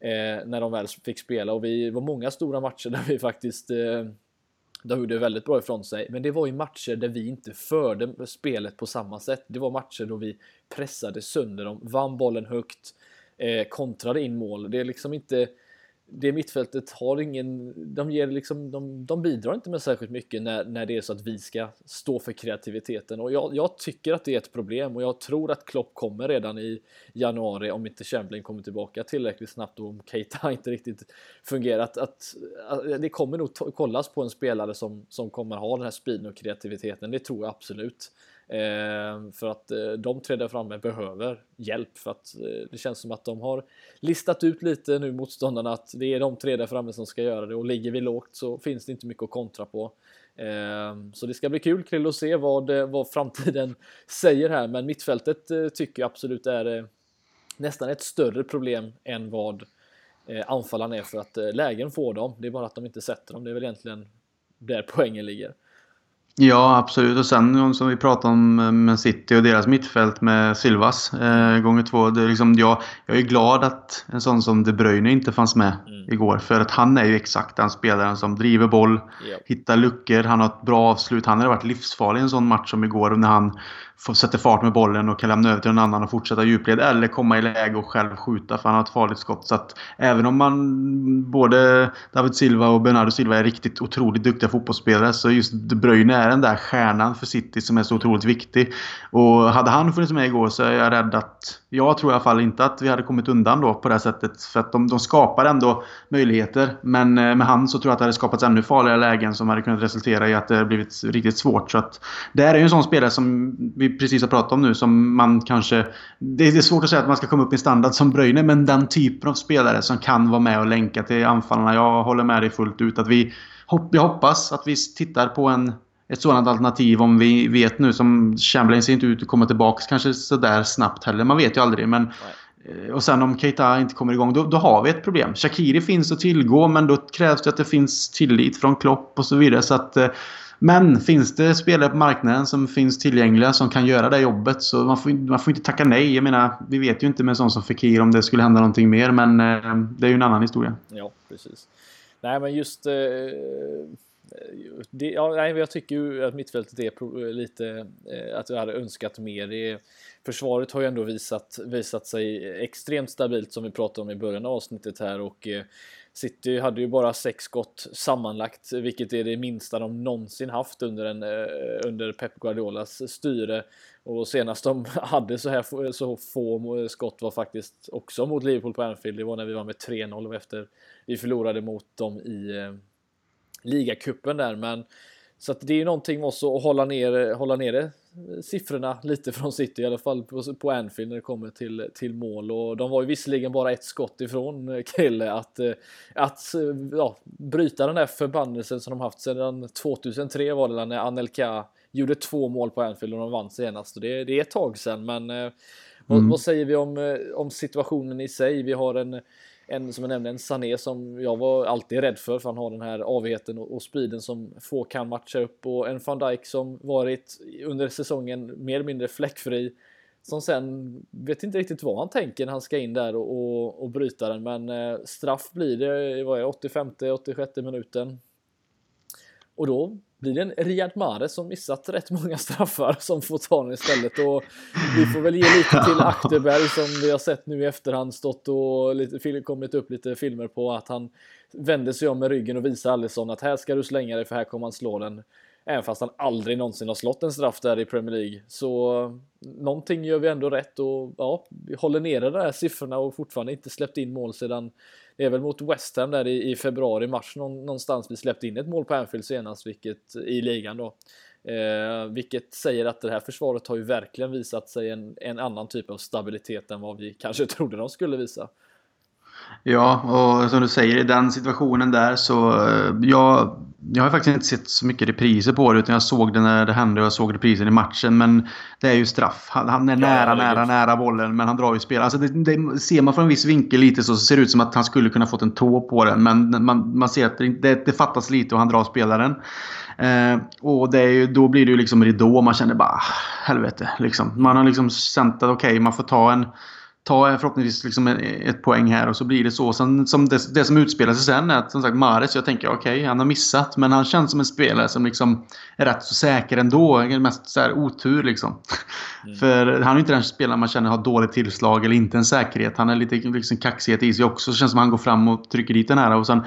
eh, när de väl fick spela och vi var många stora matcher där vi faktiskt eh, de gjorde väldigt bra ifrån sig, men det var ju matcher där vi inte förde spelet på samma sätt. Det var matcher då vi pressade sönder dem, vann bollen högt, eh, kontrade in mål. Det är liksom inte det mittfältet har ingen, de, ger liksom, de, de bidrar inte med särskilt mycket när, när det är så att vi ska stå för kreativiteten och jag, jag, tycker att det är ett problem och jag tror att Klopp kommer redan i januari om inte Chamberlain kommer tillbaka tillräckligt snabbt och om Keita inte riktigt fungerat att, att, det kommer nog kollas på en spelare som, som kommer ha den här speeden och kreativiteten, det tror jag absolut. Eh, för att eh, de tre där framme behöver hjälp för att eh, det känns som att de har listat ut lite nu motståndarna att det är de tre där framme som ska göra det och ligger vi lågt så finns det inte mycket att kontra på. Så det ska bli kul Krill att se vad, vad framtiden säger här men mittfältet tycker jag absolut är nästan ett större problem än vad anfallarna är för att lägen får dem. Det är bara att de inte sätter dem. Det är väl egentligen där poängen ligger. Ja, absolut. Och sen som vi pratade om eh, med City och deras mittfält med Silvas eh, gånger två. Det är liksom, jag, jag är glad att en sån som De Bruyne inte fanns med mm. igår. För att han är ju exakt den spelaren som driver boll, yep. hittar luckor, han har ett bra avslut. Han hade varit livsfarlig i en sån match som igår när han sätter fart med bollen och kan lämna över till en annan och fortsätta djupled. Eller komma i läge och själv skjuta för han har ett farligt skott. Så att även om man både David Silva och Bernardo Silva är riktigt otroligt duktiga fotbollsspelare så just De Bruyne är den där stjärnan för City som är så otroligt viktig. Och hade han funnits med igår så är jag rädd att... Jag tror i alla fall inte att vi hade kommit undan då på det sättet. För att de, de skapar ändå möjligheter. Men eh, med han så tror jag att det hade skapats ännu farligare lägen som hade kunnat resultera i att det blivit riktigt svårt. Så att det här är ju en sån spelare som vi precis har pratat om nu som man kanske... Det är svårt att säga att man ska komma upp i standard som Bröjne men den typen av spelare som kan vara med och länka till anfallarna. Jag håller med dig fullt ut att vi... Jag hoppas att vi tittar på en, ett sådant alternativ om vi vet nu som Chamberlain ser inte ut att komma tillbaka kanske sådär snabbt heller. Man vet ju aldrig men... Och sen om Keita inte kommer igång, då, då, har vi ett problem. Shakiri finns att tillgå, men då krävs det att det finns tillit från Klopp och så vidare. Så att, eh, men finns det spelare på marknaden som finns tillgängliga som kan göra det jobbet så man får, man får inte tacka nej. Jag menar, vi vet ju inte med en sån som Fekir om det skulle hända någonting mer men eh, det är ju en annan historia. Ja, precis. Nej men just eh, det, ja, nej, jag tycker ju att mittfältet är lite eh, att jag hade önskat mer. Det, försvaret har ju ändå visat, visat sig extremt stabilt som vi pratade om i början av avsnittet här och eh, City hade ju bara sex skott sammanlagt, vilket är det minsta de någonsin haft under, en, eh, under Pep Guardiolas styre. Och senast de hade så här så få skott var faktiskt också mot Liverpool på Anfield. Det var när vi var med 3-0 efter vi förlorade mot dem i eh, ligacupen där. Men så att det är ju någonting också att hålla ner, hålla nere siffrorna lite från City i alla fall på, på Anfield när det kommer till, till mål och de var ju visserligen bara ett skott ifrån Kelle att, att ja, bryta den där förbannelsen som de haft sedan 2003 var det när Anelka gjorde två mål på Anfield och de vann senast det, det är ett tag sedan men mm. vad, vad, säger vi om, om situationen i sig? Vi har en en som jag nämnde, en Sané som jag var alltid rädd för för han har den här avheten och, och speeden som få kan matcha upp och en van Dijk som varit under säsongen mer eller mindre fläckfri som sen vet inte riktigt vad han tänker när han ska in där och, och, och bryta den. Men eh, straff blir det, i 85, 86 minuten. Och då blir det en Riyad Mahrez som missat rätt många straffar som får ta den istället. Och vi får väl ge lite till Akterberg som vi har sett nu i efterhand stått och lite, kommit upp lite filmer på att han vänder sig om med ryggen och visar Alisson att här ska du slänga dig för här kommer han slå den. Även fast han aldrig någonsin har slått en straff där i Premier League. Så någonting gör vi ändå rätt och ja, vi håller nere de här siffrorna och fortfarande inte släppt in mål sedan det är väl mot West Ham där i, i februari, mars någonstans vi släppte in ett mål på Anfield senast, vilket i ligan då. Eh, vilket säger att det här försvaret har ju verkligen visat sig en, en annan typ av stabilitet än vad vi kanske trodde de skulle visa. Ja, och som du säger, i den situationen där så... Eh, jag, jag har faktiskt inte sett så mycket repriser på det, utan jag såg det när det hände och jag såg reprisen i matchen. Men det är ju straff. Han, han är nära, ja, nära, nära bollen, men han drar ju spel. Alltså det, det, ser man från en viss vinkel lite så ser det ut som att han skulle kunna fått en tå på den. Men man, man ser att det, det fattas lite och han drar spelaren. Eh, och det är ju, då blir det ju liksom ridå. Man känner bara ah, helvete. Liksom. Man har liksom känt att okej, okay, man får ta en ta förhoppningsvis liksom ett poäng här och så blir det så. Sen, som det, det som utspelar sig sen är att som sagt Mares, jag tänker okej, okay, han har missat. Men han känns som en spelare som liksom är rätt så säker ändå. Mest så här otur liksom. Mm. För han är inte den spelaren man känner har dåligt tillslag eller inte en säkerhet. Han är lite liksom kaxighet i sig också. Så det känns som att han går fram och trycker dit den här. Och sen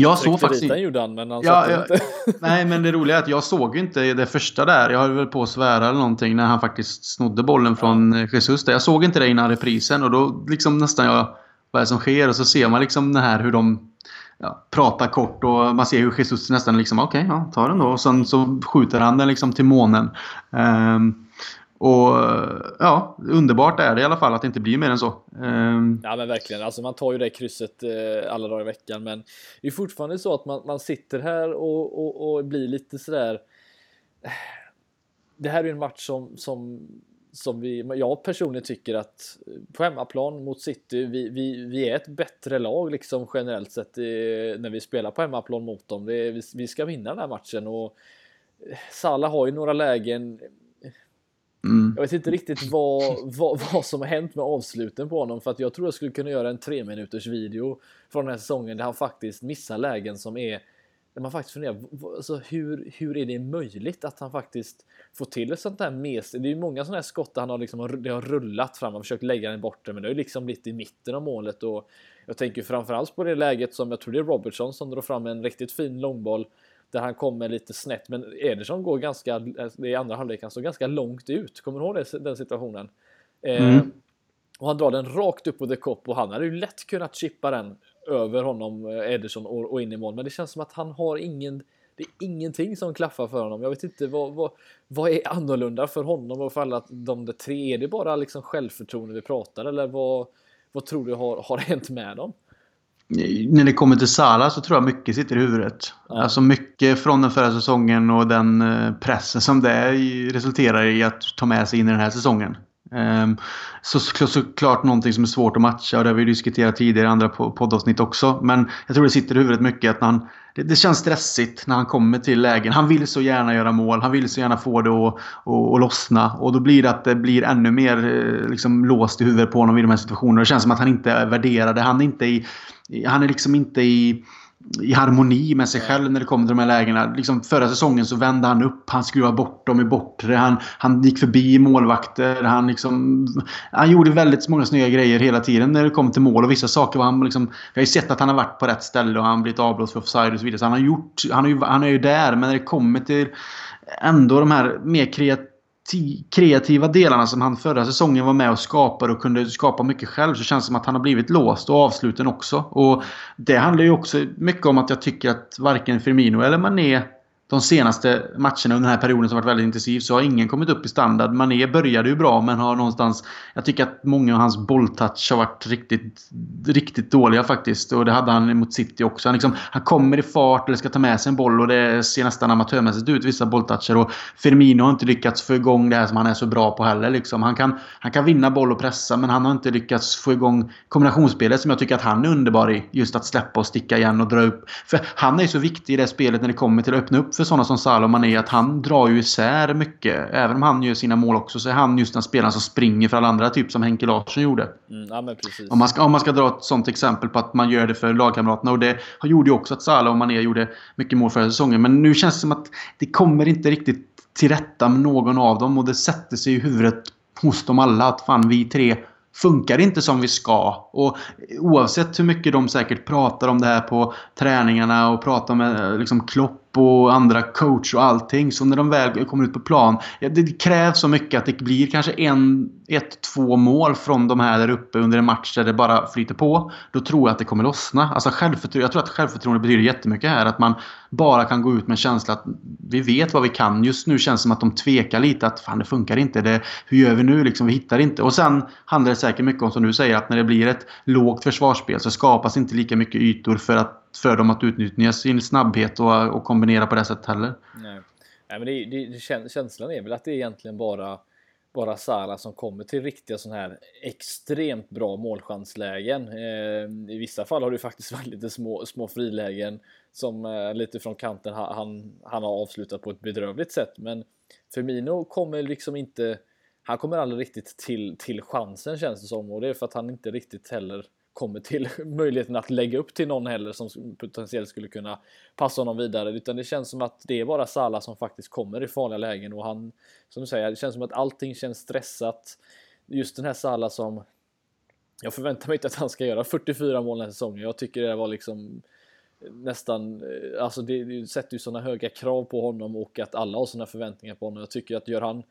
jag såg faktiskt inte. gjorde han, men han ja, satte inte. nej, men det roliga är att jag såg inte det första där. Jag höll väl på att svära eller någonting när han faktiskt snodde bollen från ja. Jesus. Där. Jag såg inte det innan reprisen och då liksom nästan jag... Vad är det som sker? Och så ser man liksom det här hur de ja, pratar kort och man ser hur Jesus nästan liksom okej, okay, ja, ta den då. Och sen så skjuter han den liksom till månen. Um, och ja, underbart är det i alla fall att det inte blir mer än så. Um... Ja men verkligen, alltså man tar ju det krysset eh, alla dagar i veckan men det är fortfarande så att man, man sitter här och, och, och blir lite sådär eh, Det här är ju en match som, som, som vi, jag personligen tycker att på hemmaplan mot City, vi, vi, vi är ett bättre lag liksom generellt sett när vi spelar på hemmaplan mot dem. Det, vi, vi ska vinna den här matchen och eh, Salah har ju några lägen Mm. Jag vet inte riktigt vad, vad, vad som har hänt med avsluten på honom för att jag tror jag skulle kunna göra en tre minuters video från den här säsongen där han faktiskt missar lägen som är där man faktiskt funderar, alltså hur, hur är det möjligt att han faktiskt får till ett sånt där mes? Det är ju många sådana här skott där han har liksom, det har rullat fram och försökt lägga den bort men det är liksom blivit i mitten av målet och jag tänker framförallt på det läget som jag tror det är Robertson som drar fram en riktigt fin långboll där han kommer lite snett. Men Ederson går ganska, alltså, i andra halvlek, han står ganska långt ut. Kommer du ihåg det, den situationen? Eh, mm. Eh, och han drar den rakt upp på the cop och han hade ju lätt kunnat chippa den över honom, eh, Ederson, och, och in i mål. Men det känns som att han har ingen det är ingenting som klaffar för honom. Jag vet inte vad, vad, vad är annorlunda för honom och för alla de där tre? Är det bara liksom självförtroende vi pratar eller vad, vad tror du har, har hänt med dem? När det kommer till Sala så tror jag mycket sitter i huvudet. Ja. Alltså mycket från den förra säsongen och den eh, pressen som det resulterar i att ta med sig in i den här säsongen. Um, så såklart någonting som är svårt att matcha och det har vi diskuterat tidigare i andra poddavsnitt också. Men jag tror det sitter i huvudet mycket att han, det, det, känns stressigt när han kommer till lägen. Han vill så gärna göra mål. Han vill så gärna få det att, att, att lossna. Och då blir det att det blir ännu mer eh, liksom, låst i huvudet på honom i de här situationerna. Det känns som att han inte är värderad. Han är inte i han är liksom inte i, i harmoni med sig själv när det kommer till de här lägena. Liksom förra säsongen så vände han upp, han skruvade bort dem i bortre, han, han gick förbi målvakter. Han, liksom, han gjorde väldigt många snygga grejer hela tiden när det kom till mål. Och vissa saker var han liksom... Jag har ju sett att han har varit på rätt ställe och han har blivit avblåst för offside och så vidare. Så han har gjort... Han är ju, han är ju där, men när det kommer till ändå de här mer kreativa kreativa delarna som han förra säsongen var med och skapade och kunde skapa mycket själv så känns det som att han har blivit låst och avsluten också. Och Det handlar ju också mycket om att jag tycker att varken Firmino eller Mané de senaste matcherna under den här perioden som varit väldigt intensiv så har ingen kommit upp i standard. Mané började ju bra men har någonstans... Jag tycker att många av hans bolltouch har varit riktigt, riktigt dåliga faktiskt. Och det hade han mot City också. Han, liksom, han kommer i fart eller ska ta med sig en boll och det ser nästan amatörmässigt ut vissa bolltoucher. Och Firmino har inte lyckats få igång det här som han är så bra på heller. Liksom. Han, kan, han kan vinna boll och pressa men han har inte lyckats få igång kombinationsspelet som jag tycker att han är underbar i. Just att släppa och sticka igen och dra upp. För han är ju så viktig i det spelet när det kommer till att öppna upp för sådana som och Mané att han drar ju isär mycket. Även om han gör sina mål också så är han just den spelaren som springer för alla andra. Typ som Henke Larsson gjorde. Mm, ja. Om man, ska, om man ska dra ett sånt exempel på att man gör det för lagkamraterna. Och det gjorde ju också att Mané gjorde mycket mål förra säsongen. Men nu känns det som att det kommer inte riktigt till rätta med någon av dem. Och det sätter sig i huvudet hos dem alla att fan vi tre funkar inte som vi ska. Och oavsett hur mycket de säkert pratar om det här på träningarna och pratar med liksom Klopp och andra coach och allting. Så när de väl kommer ut på plan. Det krävs så mycket att det blir kanske en, ett, två mål från de här där uppe under en match där det bara flyter på. Då tror jag att det kommer lossna. Alltså självförtroende, jag tror att självförtroende betyder jättemycket här. Att man bara kan gå ut med en känsla att vi vet vad vi kan. Just nu känns det som att de tvekar lite. Att fan det funkar inte. Det, hur gör vi nu? Liksom, vi hittar inte. Och sen handlar det säkert mycket om som du säger att när det blir ett lågt försvarsspel så skapas inte lika mycket ytor för att för dem att utnyttja sin snabbhet och, och kombinera på det sättet heller. Nej, Nej men det, det, det, känslan är väl att det är egentligen bara bara Sara som kommer till riktiga sådana här extremt bra målchanslägen. Eh, I vissa fall har det faktiskt varit lite små, små frilägen som eh, lite från kanten han, han har avslutat på ett bedrövligt sätt. Men Firmino kommer liksom inte, han kommer aldrig riktigt till, till chansen känns det som och det är för att han inte riktigt heller kommer till möjligheten att lägga upp till någon heller som potentiellt skulle kunna passa honom vidare utan det känns som att det är bara Salah som faktiskt kommer i farliga lägen och han som du säger, det känns som att allting känns stressat. Just den här Salah som jag förväntar mig inte att han ska göra 44 mål den här säsongen. Jag tycker det var liksom nästan, eh, alltså det, det sätter ju sådana höga krav på honom och att alla har sådana förväntningar på honom. Jag tycker att gör han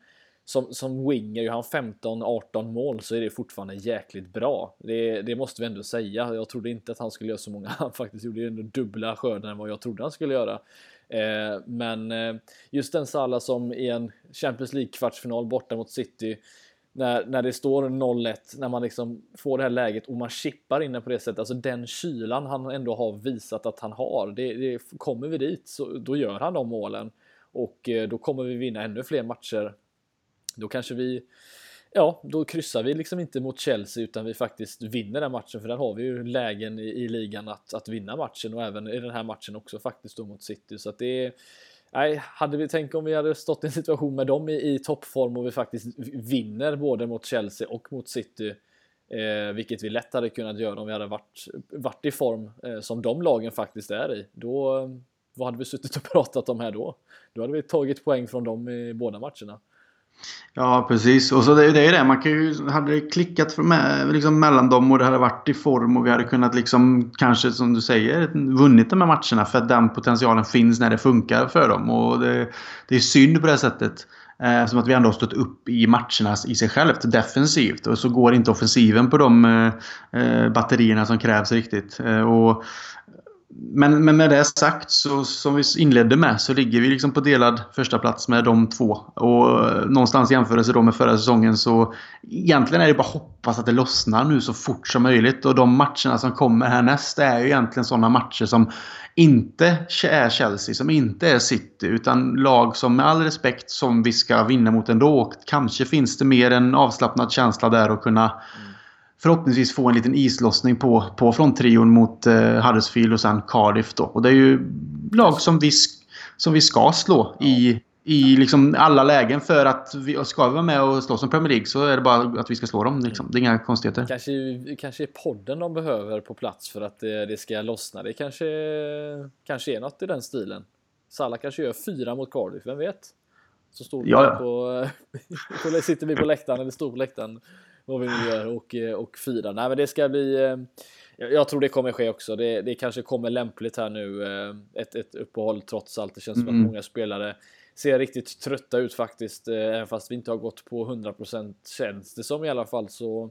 som, som winger, gör han 15-18 mål så är det fortfarande jäkligt bra. Det, det, måste vi ändå säga. Jag trodde inte att han skulle göra så många. Han faktiskt gjorde ändå dubbla skördar än vad jag trodde han skulle göra. Eh, men eh, just den Salah som i en Champions League kvartsfinal borta mot City när, när det står 0-1, när man liksom får det här läget och man chippar in på det sättet, alltså den kylan han ändå har visat att han har, det, det kommer vi dit så då gör han de målen och eh, då kommer vi vinna ännu fler matcher då kanske vi Ja, då kryssar vi liksom inte mot Chelsea utan vi faktiskt vinner den matchen för där har vi ju lägen i, i ligan att, att vinna matchen och även i den här matchen också faktiskt då mot City så att det är Nej, hade vi tänkt om vi hade stått i en situation med dem i, i toppform och vi faktiskt vinner både mot Chelsea och mot City eh, vilket vi lätt hade kunnat göra om vi hade varit, varit i form eh, som de lagen faktiskt är i. Då, vad hade vi suttit och pratat om här då? Då hade vi tagit poäng från dem i båda matcherna. Ja, precis. Och så det, det är det. Man kan ju, hade det klickat med, liksom mellan dem och det hade varit i form och vi hade kunnat liksom kanske som du säger vunnit de här matcherna för att den potentialen finns när det funkar för dem. Och det, det är synd på det sättet. Eh, som att vi ändå har stått upp i matcherna i sig självt defensivt. Och så går inte offensiven på de eh, eh batterierna som krävs riktigt. Eh, och men, men med det sagt, så, som vi inledde med, så ligger vi liksom på delad första plats med de två. Och eh, någonstans i jämförelse då med förra säsongen så egentligen är det bara att hoppas att det lossnar nu så fort som möjligt. Och de matcherna som kommer härnäst är ju egentligen sådana matcher som inte är Chelsea, som inte är City, utan lag som med all respekt som vi ska vinna mot ändå. Kanske finns det mer en avslappnad känsla där att kunna mm förhoppningsvis få en liten islossning på, på fronttrion mot eh, Huddersfield och sen Cardiff. Då. Och det är ju lag som vi, som vi ska slå i, i liksom alla lägen för att vi ska vi vara med och slåss om Premier League så är det bara att vi ska slå dem. Liksom. Det är inga konstigheter. Kanske, kanske är podden de behöver på plats för att det, det ska lossna. Det kanske, kanske är något i den stilen. Salah kanske gör fyra mot Cardiff, vem vet? Så står vi ja. på, på, sitter vi på läktaren eller står på läktaren vad vi nu gör och, eh, och fira. Nej, men det ska bli. Eh, jag tror det kommer ske också. Det, det kanske kommer lämpligt här nu. Eh, ett, ett uppehåll trots allt. Det känns mm. som att mm. många spelare ser riktigt trötta ut faktiskt. Även fast vi inte har gått på 100% känns det som i alla fall så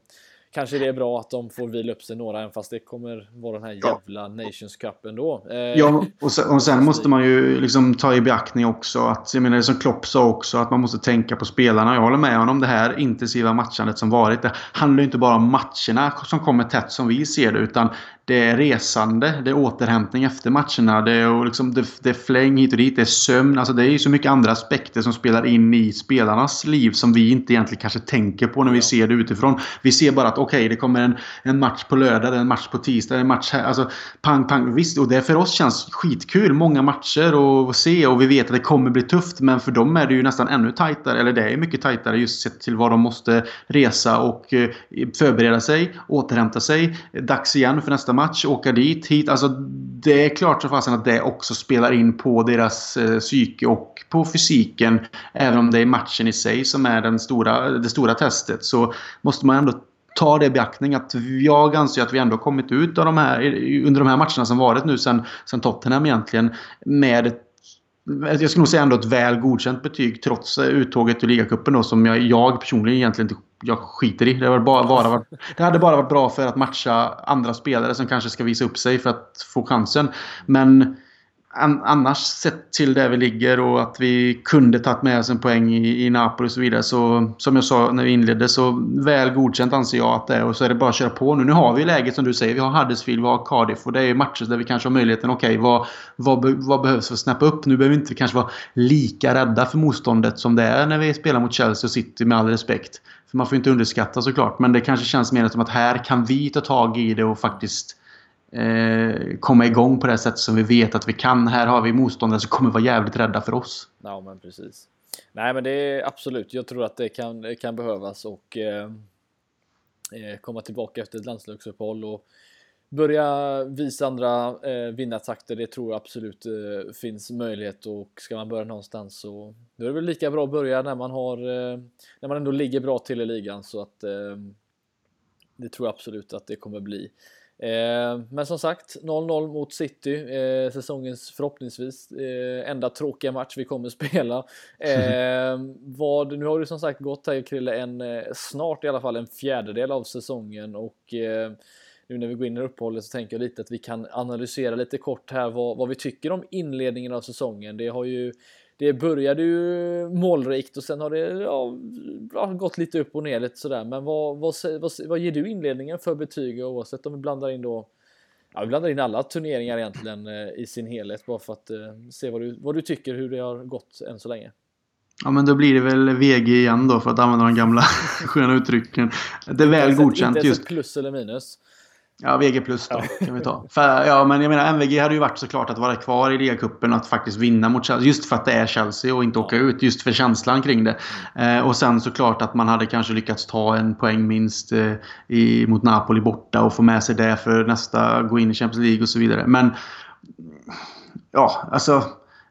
kanske det är bra att de får vila upp sig några, även fast det kommer vara den här jävla ja. Nations Cup ändå. Eh, ja, och sen, och sen måste man ju liksom ta i beaktning också att, jag menar som Klopp sa också, att man måste tänka på spelarna. Jag håller med honom. Det här intensiva matchandet som varit, det handlar ju inte bara om matcherna som kommer tätt som vi ser det, utan det är resande, det är återhämtning efter matcherna, det är, liksom, det, det är fläng hit och dit, det är sömn. Alltså det är ju så mycket andra aspekter som spelar in i spelarnas liv som vi inte egentligen kanske tänker på när vi ser det utifrån. Vi ser bara att okej, okay, det kommer en, en match på lördag, en match på tisdag, en match här. Alltså pang, pang. Visst, och det för oss känns skitkul. Många matcher att se och vi vet att det kommer bli tufft. Men för dem är det ju nästan ännu tajtare, eller det är mycket tajtare just sett till vad de måste resa och eh, förbereda sig, återhämta sig. Dags igen för nästa match, match, åka dit, hit. Alltså det är klart så fasen att det också spelar in på deras eh, psyke och på fysiken. Även om det är matchen i sig som är den stora, det stora testet så måste man ändå ta det i beaktning att jag anser att vi ändå kommit ut av de här, under de här matcherna som varit nu sen, sen Tottenham egentligen med ett Alltså, jag skulle nog säga ändå ett väl godkänt betyg trots eh, uttåget ur ligacupen då som jag, jag personligen egentligen inte jag skiter i. Det, hade bara, bara varit, det hade bara varit bra för att matcha andra spelare som kanske ska visa upp sig för att få chansen. Men annars sett till där vi ligger och att vi kunde tagit med oss en poäng i, i Napoli och så vidare. Så som jag sa när vi inledde så väl godkänt anser jag att det är. Och så är det bara att köra på nu. Nu har vi läget som du säger. Vi har Huddersfield, vi har Cardiff och det är matcher där vi kanske har möjligheten. Okej, okay, vad, vad, vad behövs för att snappa upp? Nu behöver vi inte kanske vara lika rädda för motståndet som det är när vi spelar mot Chelsea och City med all respekt. För man får inte underskatta såklart. Men det kanske känns mer som att här kan vi ta tag i det och faktiskt eh, komma igång på det sätt som vi vet att vi kan. Här har vi motståndare som kommer vara jävligt rädda för oss. Ja, men precis. Nej, men det är absolut. Jag tror att det kan, kan behövas och eh, eh, komma tillbaka efter ett landslagsuppehåll och börja visa andra eh, vinnartakter. Det tror jag absolut eh, finns möjlighet och ska man börja någonstans så då är det väl lika bra att börja när man har eh, när man ändå ligger bra till i ligan så att eh, det tror jag absolut att det kommer bli. Eh, men som sagt, 0-0 mot City, eh, säsongens förhoppningsvis eh, enda tråkiga match vi kommer spela. Eh, vad, nu har det som sagt gått här Krille, en, eh, snart i alla fall en fjärdedel av säsongen och eh, nu när vi går in i uppehållet så tänker jag lite att vi kan analysera lite kort här vad, vad vi tycker om inledningen av säsongen. Det har ju det började ju målrikt och sen har det ja, gått lite upp och ner lite sådär. Men vad, vad, vad, vad ger du inledningen för betyg oavsett om vi blandar in då Ja, vi blandar in alla turneringar egentligen eh, i sin helhet bara för att eh, se vad du, vad du tycker hur det har gått än så länge. Ja men då blir det väl VG igen då för att använda de gamla sköna uttrycken. Det är väl godkänt just. Inte plus eller minus. Ja, VG plus då kan vi ta. För, ja, men jag menar MVG hade ju varit såklart att vara kvar i ligacupen att faktiskt vinna mot Chelsea. Just för att det är Chelsea och inte åka ut. Just för känslan kring det. Eh, och sen såklart att man hade kanske lyckats ta en poäng minst eh, i, mot Napoli borta och få med sig det för nästa gå in i Champions League och så vidare. Men ja, alltså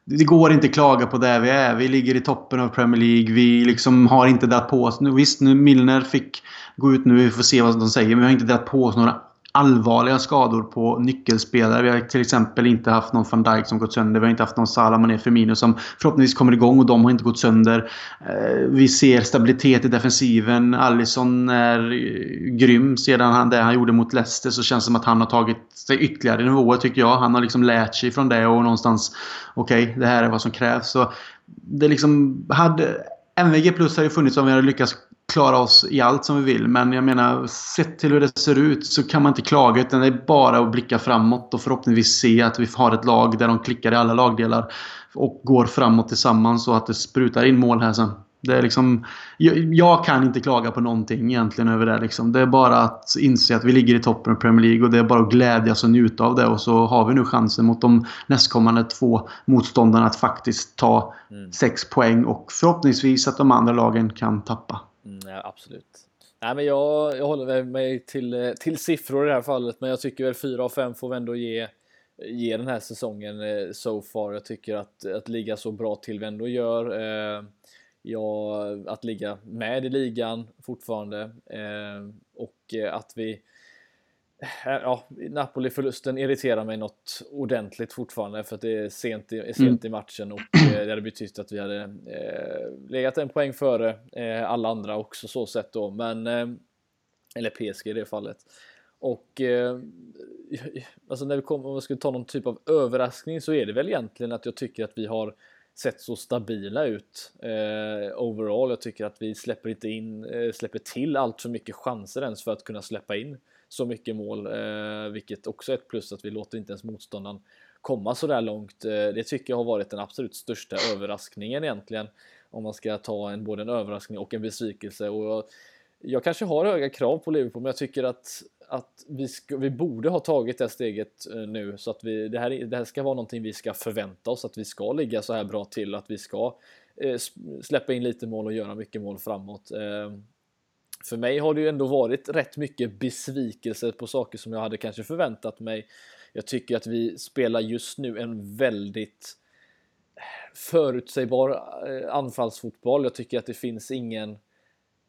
det går inte att klaga på där vi är. Vi ligger i toppen av Premier League. Vi liksom har inte dragit på oss... Visst, nu Milner fick gå ut nu. Vi får se vad de säger. Men vi har inte dragit på oss några allvarliga skador på nyckelspelare. Vi har till exempel inte haft någon van Dijk som gått sönder. Vi har inte haft någon Salah Mané Firmino som förhoppningsvis kommer igång och de har inte gått sönder. Eh, vi ser stabilitet i defensiven. Allison är eh, grym. Sedan han, det han gjorde mot Leicester så känns det som att han har tagit sig ytterligare nivåer tycker jag. Han har liksom lärt sig från det och någonstans okej, okay, det här är vad som krävs. Så det liksom hade MVG plus hade funnits om vi hade lyckats klara oss i allt som vi vill. Men jag menar, sett till hur det ser ut så kan man inte klaga. Utan det är bara att blicka framåt och förhoppningsvis se att vi har ett lag där de klickar i alla lagdelar. Och går framåt tillsammans och att det sprutar in mål här sen. Det är liksom, jag, jag, kan inte klaga på någonting egentligen över det. Liksom. Det är bara att inse att vi ligger i toppen av Premier League och det är bara att glädjas och njuta av det. Och så har vi nu chansen mot de nästkommande två motståndarna att faktiskt ta mm. sex poäng och förhoppningsvis att de andra lagen kan tappa. Mm, ja, absolut. Nej, men jag, jag håller mig till, eh, till siffror i det här fallet, men jag tycker väl 4 av 5 får vi ändå ge, ge den här säsongen eh, so far. Jag tycker att, att ligga så bra till vi ändå gör. Eh, ja, att ligga med i ligan fortfarande eh, och eh, att vi Ja, Napoli-förlusten irriterar mig något ordentligt fortfarande för att det är sent i, är sent i matchen och eh, det hade betytt att vi hade eh, legat en poäng före eh, alla andra också så sett då, men eh, eller PSG i det fallet. Och eh, alltså när vi kommer, om vi ska ta någon typ av överraskning så är det väl egentligen att jag tycker att vi har sett så stabila ut eh, overall. Jag tycker att vi släpper inte in, eh, släpper till allt för mycket chanser ens för att kunna släppa in så mycket mål, eh, vilket också är ett plus att vi låter inte ens motståndaren komma så där långt. Eh, det tycker jag har varit den absolut största överraskningen egentligen om man ska ta en både en överraskning och en besvikelse och jag, jag kanske har höga krav på Liverpool, men jag tycker att att vi, ska, vi borde ha tagit det steget eh, nu så att vi, det, här, det här ska vara någonting vi ska förvänta oss att vi ska ligga så här bra till, att vi ska eh, släppa in lite mål och göra mycket mål framåt. Eh, för mig har det ju ändå varit rätt mycket besvikelse på saker som jag hade kanske förväntat mig. Jag tycker att vi spelar just nu en väldigt eh, förutsägbar eh, anfallsfotboll. Jag tycker att det finns ingen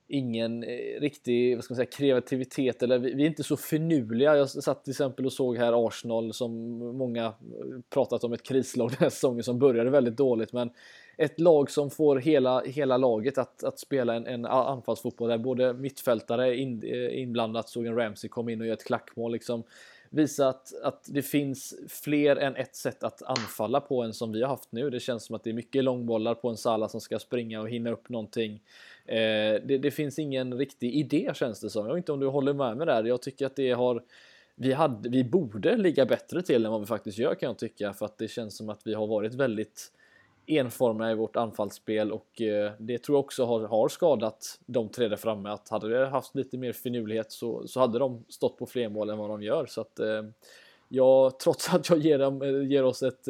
ingen eh, riktig vad ska man säga, kreativitet eller vi, vi, är inte så finurliga. Jag satt till exempel och såg här Arsenal som många pratat om ett krislag den här säsongen som började väldigt dåligt men ett lag som får hela, hela laget att, att spela en, en anfallsfotboll där både mittfältare in, eh, inblandat, såg en Ramsey kom in och göra ett klackmål liksom visa att, att det finns fler än ett sätt att anfalla på än som vi har haft nu. Det känns som att det är mycket långbollar på en Sala som ska springa och hinna upp någonting. Eh, det, det, finns ingen riktig idé känns det som. Jag vet inte om du håller med mig där. Jag tycker att det har vi, hade, vi borde ligga bättre till än vad vi faktiskt gör kan jag tycka för att det känns som att vi har varit väldigt enformiga i vårt anfallsspel och eh, det tror jag också har, har skadat de tre där framme. Att hade vi haft lite mer finurlighet så, så hade de stått på fler mål än vad de gör. Så att eh, jag, trots att jag ger, dem, eh, ger oss ett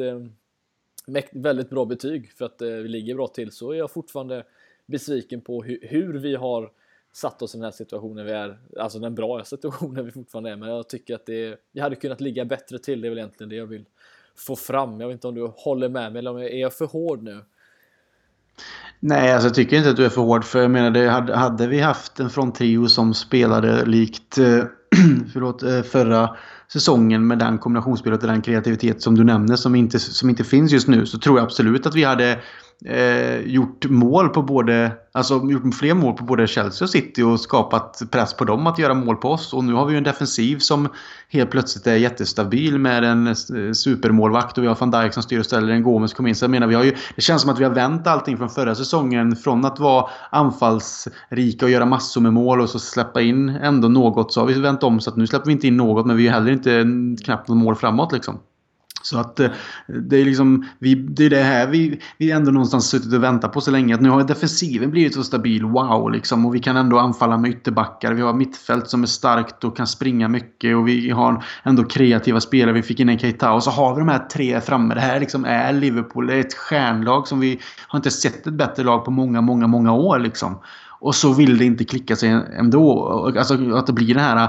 väldigt bra betyg för att vi ligger bra till så är jag fortfarande besviken på hur, hur vi har satt oss i den här situationen vi är, alltså den bra situationen vi fortfarande är, men jag tycker att det, vi hade kunnat ligga bättre till, det är väl egentligen det jag vill få fram. Jag vet inte om du håller med mig eller är jag för hård nu? Nej, alltså jag tycker inte att du är för hård. För jag menar, det hade, hade vi haft en fronttrio som spelade likt eh, förlåt, eh, förra säsongen med den kombinationsspelet och den kreativitet som du nämner som inte, som inte finns just nu så tror jag absolut att vi hade eh, gjort mål på både, alltså gjort fler mål på både Chelsea och City och skapat press på dem att göra mål på oss. Och nu har vi ju en defensiv som helt plötsligt är jättestabil med en eh, supermålvakt och vi har van Dijk som styr och ställer, en Gomes kom in. Så jag menar, vi har ju, det känns som att vi har vänt allting från förra säsongen från att vara anfallsrika och göra massor med mål och så släppa in ändå något så har vi vänt om så att nu släpper vi inte in något men vi är heller inte knappt något mål framåt liksom. Så att eh, det är liksom, vi, det är det här vi, vi ändå någonstans suttit och väntat på så länge. Att nu har defensiven blivit så stabil, wow liksom. Och vi kan ändå anfalla med ytterbackar. Vi har mittfält som är starkt och kan springa mycket. Och vi har ändå kreativa spelare. Vi fick in en Keita. Och så har vi de här tre framme. Det här liksom är Liverpool. Det är ett stjärnlag som vi har inte sett ett bättre lag på många, många, många år liksom. Och så vill det inte klicka sig ändå. Alltså att det blir det här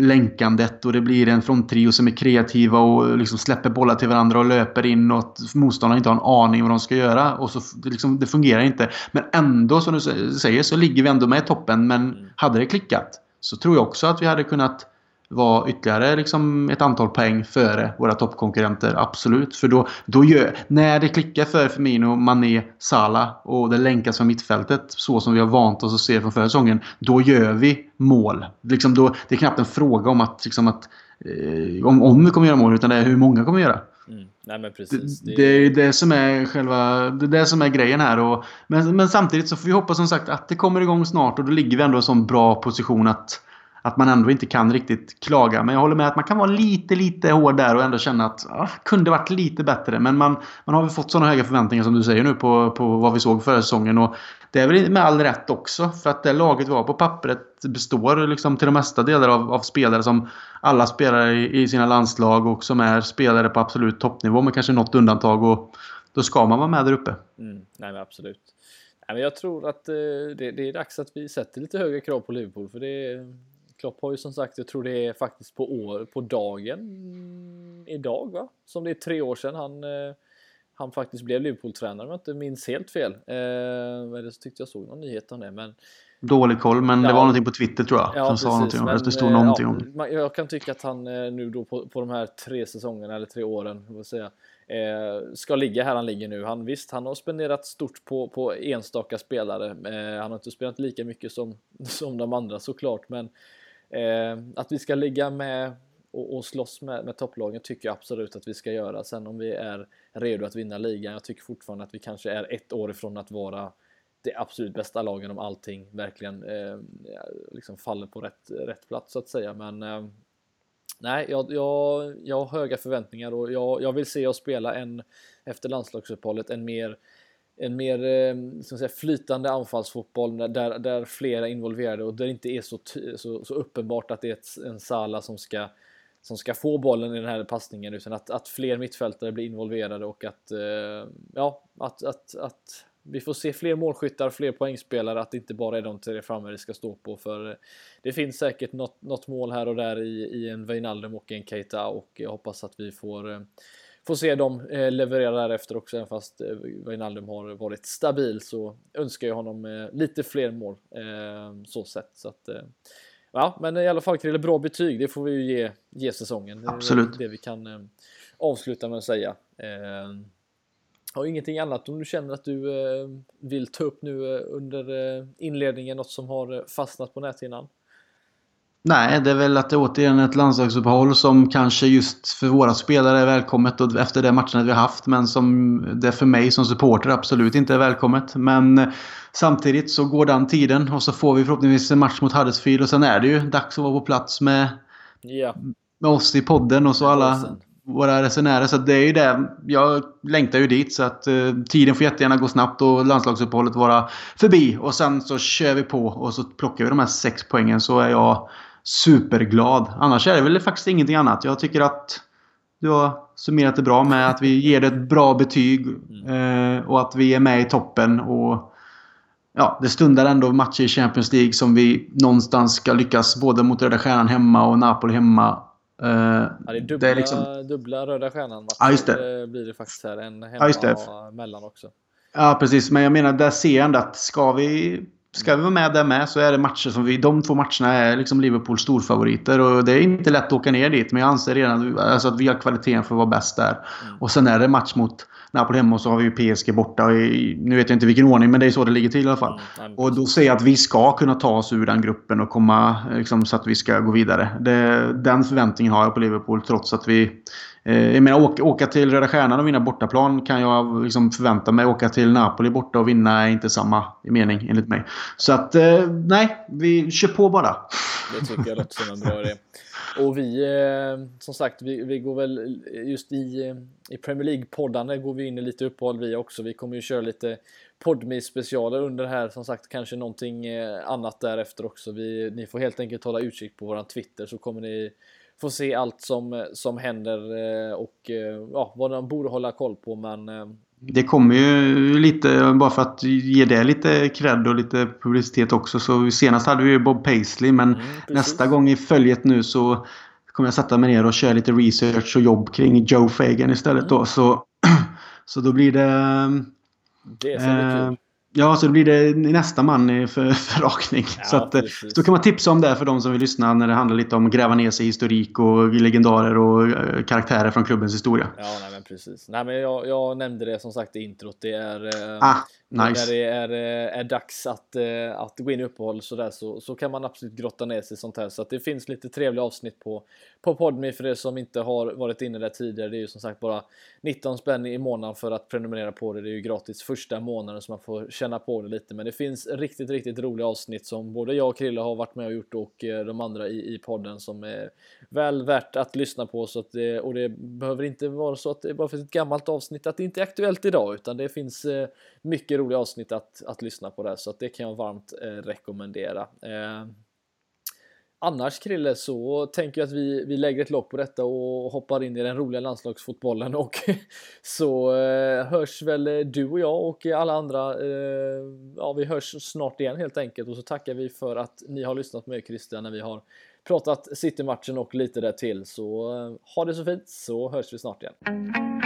länkandet och det blir en fronttrio som är kreativa och liksom släpper bollar till varandra och löper in och att motståndarna inte har en aning vad de ska göra. Och så det, liksom, det fungerar inte. Men ändå, som du säger, så ligger vi ändå med i toppen. Men mm. hade det klickat så tror jag också att vi hade kunnat vara ytterligare liksom ett antal poäng före våra toppkonkurrenter. Absolut. För då, då gör, när det klickar för Firmino, Mané, Salah och det länkas från mittfältet så som vi har vant oss att se från förra säsongen. Då gör vi mål. Liksom då, det är knappt en fråga om att, liksom att eh, om, om vi kommer göra mål utan det är hur många kommer göra. Mm. Nej, men precis. Det, det, är det som är själva det, är det som är grejen här. Och, men, men samtidigt så får vi hoppas som sagt att det kommer igång snart och då ligger vi ändå i en sån bra position att att man ändå inte kan riktigt klaga. Men jag håller med att man kan vara lite, lite hård där och ändå känna att ah, kunde varit lite bättre. Men man, man har väl fått sådana höga förväntningar som du säger nu på, på vad vi såg förra säsongen. Och det är väl med all rätt också. För att det laget vi har på pappret består liksom till de mesta delar av, av spelare som alla spelar i, i, sina landslag och som är spelare på absolut toppnivå med kanske något undantag. Och då ska man vara med där uppe. Mm, nej men absolut. Nej, men jag tror att eh, det, det, är dags att vi sätter lite högre krav på Liverpool. För det, Klopp har ju som sagt, jag tror det är faktiskt på, år, på dagen idag va? Som det är tre år sedan han, eh, han faktiskt blev Liverpool-tränare om jag inte minns helt fel. Eh, eller så tyckte jag såg någon nyhet om det. Men, Dålig koll, men ja, det var någonting på Twitter tror jag. Ja, som precis, sa någonting om men, det. stod någonting ja, om det. Jag kan tycka att han eh, nu då på, på de här tre säsongerna, eller tre åren, säga, eh, ska ligga här han ligger nu. Han, visst, han har spenderat stort på, på enstaka spelare. Eh, han har inte spelat lika mycket som, som de andra såklart, men Eh, Eh, att vi ska ligga med och, och slåss med, med topplagen tycker jag absolut att vi ska göra. Sen om vi är redo att vinna ligan, jag tycker fortfarande att vi kanske är ett år ifrån att vara det absolut bästa lagen om allting verkligen eh, liksom faller på rätt, rätt plats så att säga. Men eh, nej, jag, jag, jag har höga förväntningar och jag, jag vill se oss spela en, efter landslagsuppehållet, en mer en mer eh, säga, flytande anfallsfotboll där, där flera är involverade och där det inte är så, så, så uppenbart att det är ett, en Sala som ska, som ska få bollen i den här passningen utan att, att fler mittfältare blir involverade och att, eh, ja, att, att, att vi får se fler målskyttar, fler poängspelare, att det inte bara är de tre framme det ska stå på. För eh, det finns säkert något, något mål här och där i, i en Wijnaldum och en Keita och jag hoppas att vi får, eh, får se dem eh, leverera därefter också. Även fast eh, Wijnaldum har varit stabil så önskar jag honom lite fler mål så sett. Så att, ja, men i alla fall Krille, bra betyg. Det får vi ju ge, ge säsongen. Absolut. Det vi kan avsluta med att säga. Har ingenting annat om du känner att du eh, vill ta upp nu eh, under eh, inledningen, något som har fastnat på näthinnan? Nej, det är väl att det återigen är ett landslagsuppehåll som kanske just för våra spelare är välkommet och efter det matcherna vi har haft. Men som det för mig som supporter absolut inte är välkommet. Men samtidigt så går den tiden och så får vi förhoppningsvis en match mot Huddersfield och sen är det ju dags att vara på plats med, ja. med oss i podden och så alla våra resenärer. Så det är ju det. Jag längtar ju dit så att eh, tiden får jättegärna gå snabbt och landslagsuppehållet vara förbi. Och sen så kör vi på och så plockar vi de här sex poängen så är jag superglad. Annars är det väl faktiskt ingenting annat. Jag tycker att du har summerat det bra med att vi ger det ett bra betyg eh, och att vi är med i toppen. Och ja, Det stundar ändå matcher i Champions League som vi någonstans ska lyckas både mot Röda Stjärnan hemma och Napoli hemma Uh, ja, det är dubbla, det är liksom... dubbla Röda Stjärnan matcher ja, just det. blir det faktiskt här. En hemma ja, och mellan också. Ja, precis. Men jag menar, där ser jag ändå att ska vi, ska vi vara med där med så är det matcher som vi... De två matcherna är liksom Liverpools storfavoriter. Och det är inte lätt att åka ner dit. Men jag anser redan alltså, att vi har kvaliteten för att vara bäst där. Mm. Och sen är det match mot Napoli hemma och så har vi ju PSG borta. I, nu vet jag inte vilken ordning, men det är så det ligger till i alla fall. Mm, och då säger jag att vi ska kunna ta oss ur den gruppen och komma liksom, så att vi ska gå vidare. Det, den förväntningen har jag på Liverpool trots att vi... Eh, jag menar, åka, åka till Röda Stjärnan och vinna bortaplan kan jag liksom förvänta mig. Åka till Napoli borta och vinna är inte samma mening enligt mig. Så att, eh, nej, vi kör på bara. Det tycker jag låter som en bra idé. Och vi, eh, som sagt, vi, vi går väl just i, i Premier League-poddande går vi in i lite uppehåll vi också. Vi kommer ju köra lite podme specialer under det här. Som sagt, kanske någonting eh, annat därefter också. Vi, ni får helt enkelt hålla utkik på våran Twitter så kommer ni få se allt som, som händer och ja, vad man borde hålla koll på. Men det kommer ju lite, bara för att ge det lite cred och lite publicitet också. Så senast hade vi ju Bob Paisley men mm, nästa gång i följet nu så kommer jag sätta mig ner och köra lite research och jobb kring Joe Fagan istället mm. då. Så, så då blir det... Det är så eh, Ja, så då blir det nästa man för, för rakning. Ja, så, att, så kan man tipsa om det för de som vill lyssna när det handlar lite om att gräva ner sig i historik och legendarer och uh, karaktärer från klubbens historia. Ja, nej, men precis. Nej, men jag, jag nämnde det som sagt i introt. Det är... Uh, ah, Nice. När det är, eh, är dags att, eh, att gå in i uppehåll så, där, så, så kan man absolut grotta ner sig i sånt här. Så att det finns lite trevliga avsnitt på, på Podme för er som inte har varit inne där tidigare. Det är ju som sagt bara 19 spänn i månaden för att prenumerera på det. Det är ju gratis första månaden så man får känna på det lite. Men det finns riktigt, riktigt roliga avsnitt som både jag och Krille har varit med och gjort och eh, de andra i, i podden som är väl värt att lyssna på. Så att det, och det behöver inte vara så att det bara för ett gammalt avsnitt att det inte är aktuellt idag utan det finns mycket roliga avsnitt att, att lyssna på där så att det kan jag varmt eh, rekommendera. Eh, annars Krille så tänker jag att vi, vi lägger ett lock på detta och hoppar in i den roliga landslagsfotbollen och så eh, hörs väl eh, du och jag och alla andra. Eh, ja, vi hörs snart igen helt enkelt och så tackar vi för att ni har lyssnat med Christian när vi har pratat City-matchen och lite där till så eh, ha det så fint så hörs vi snart igen.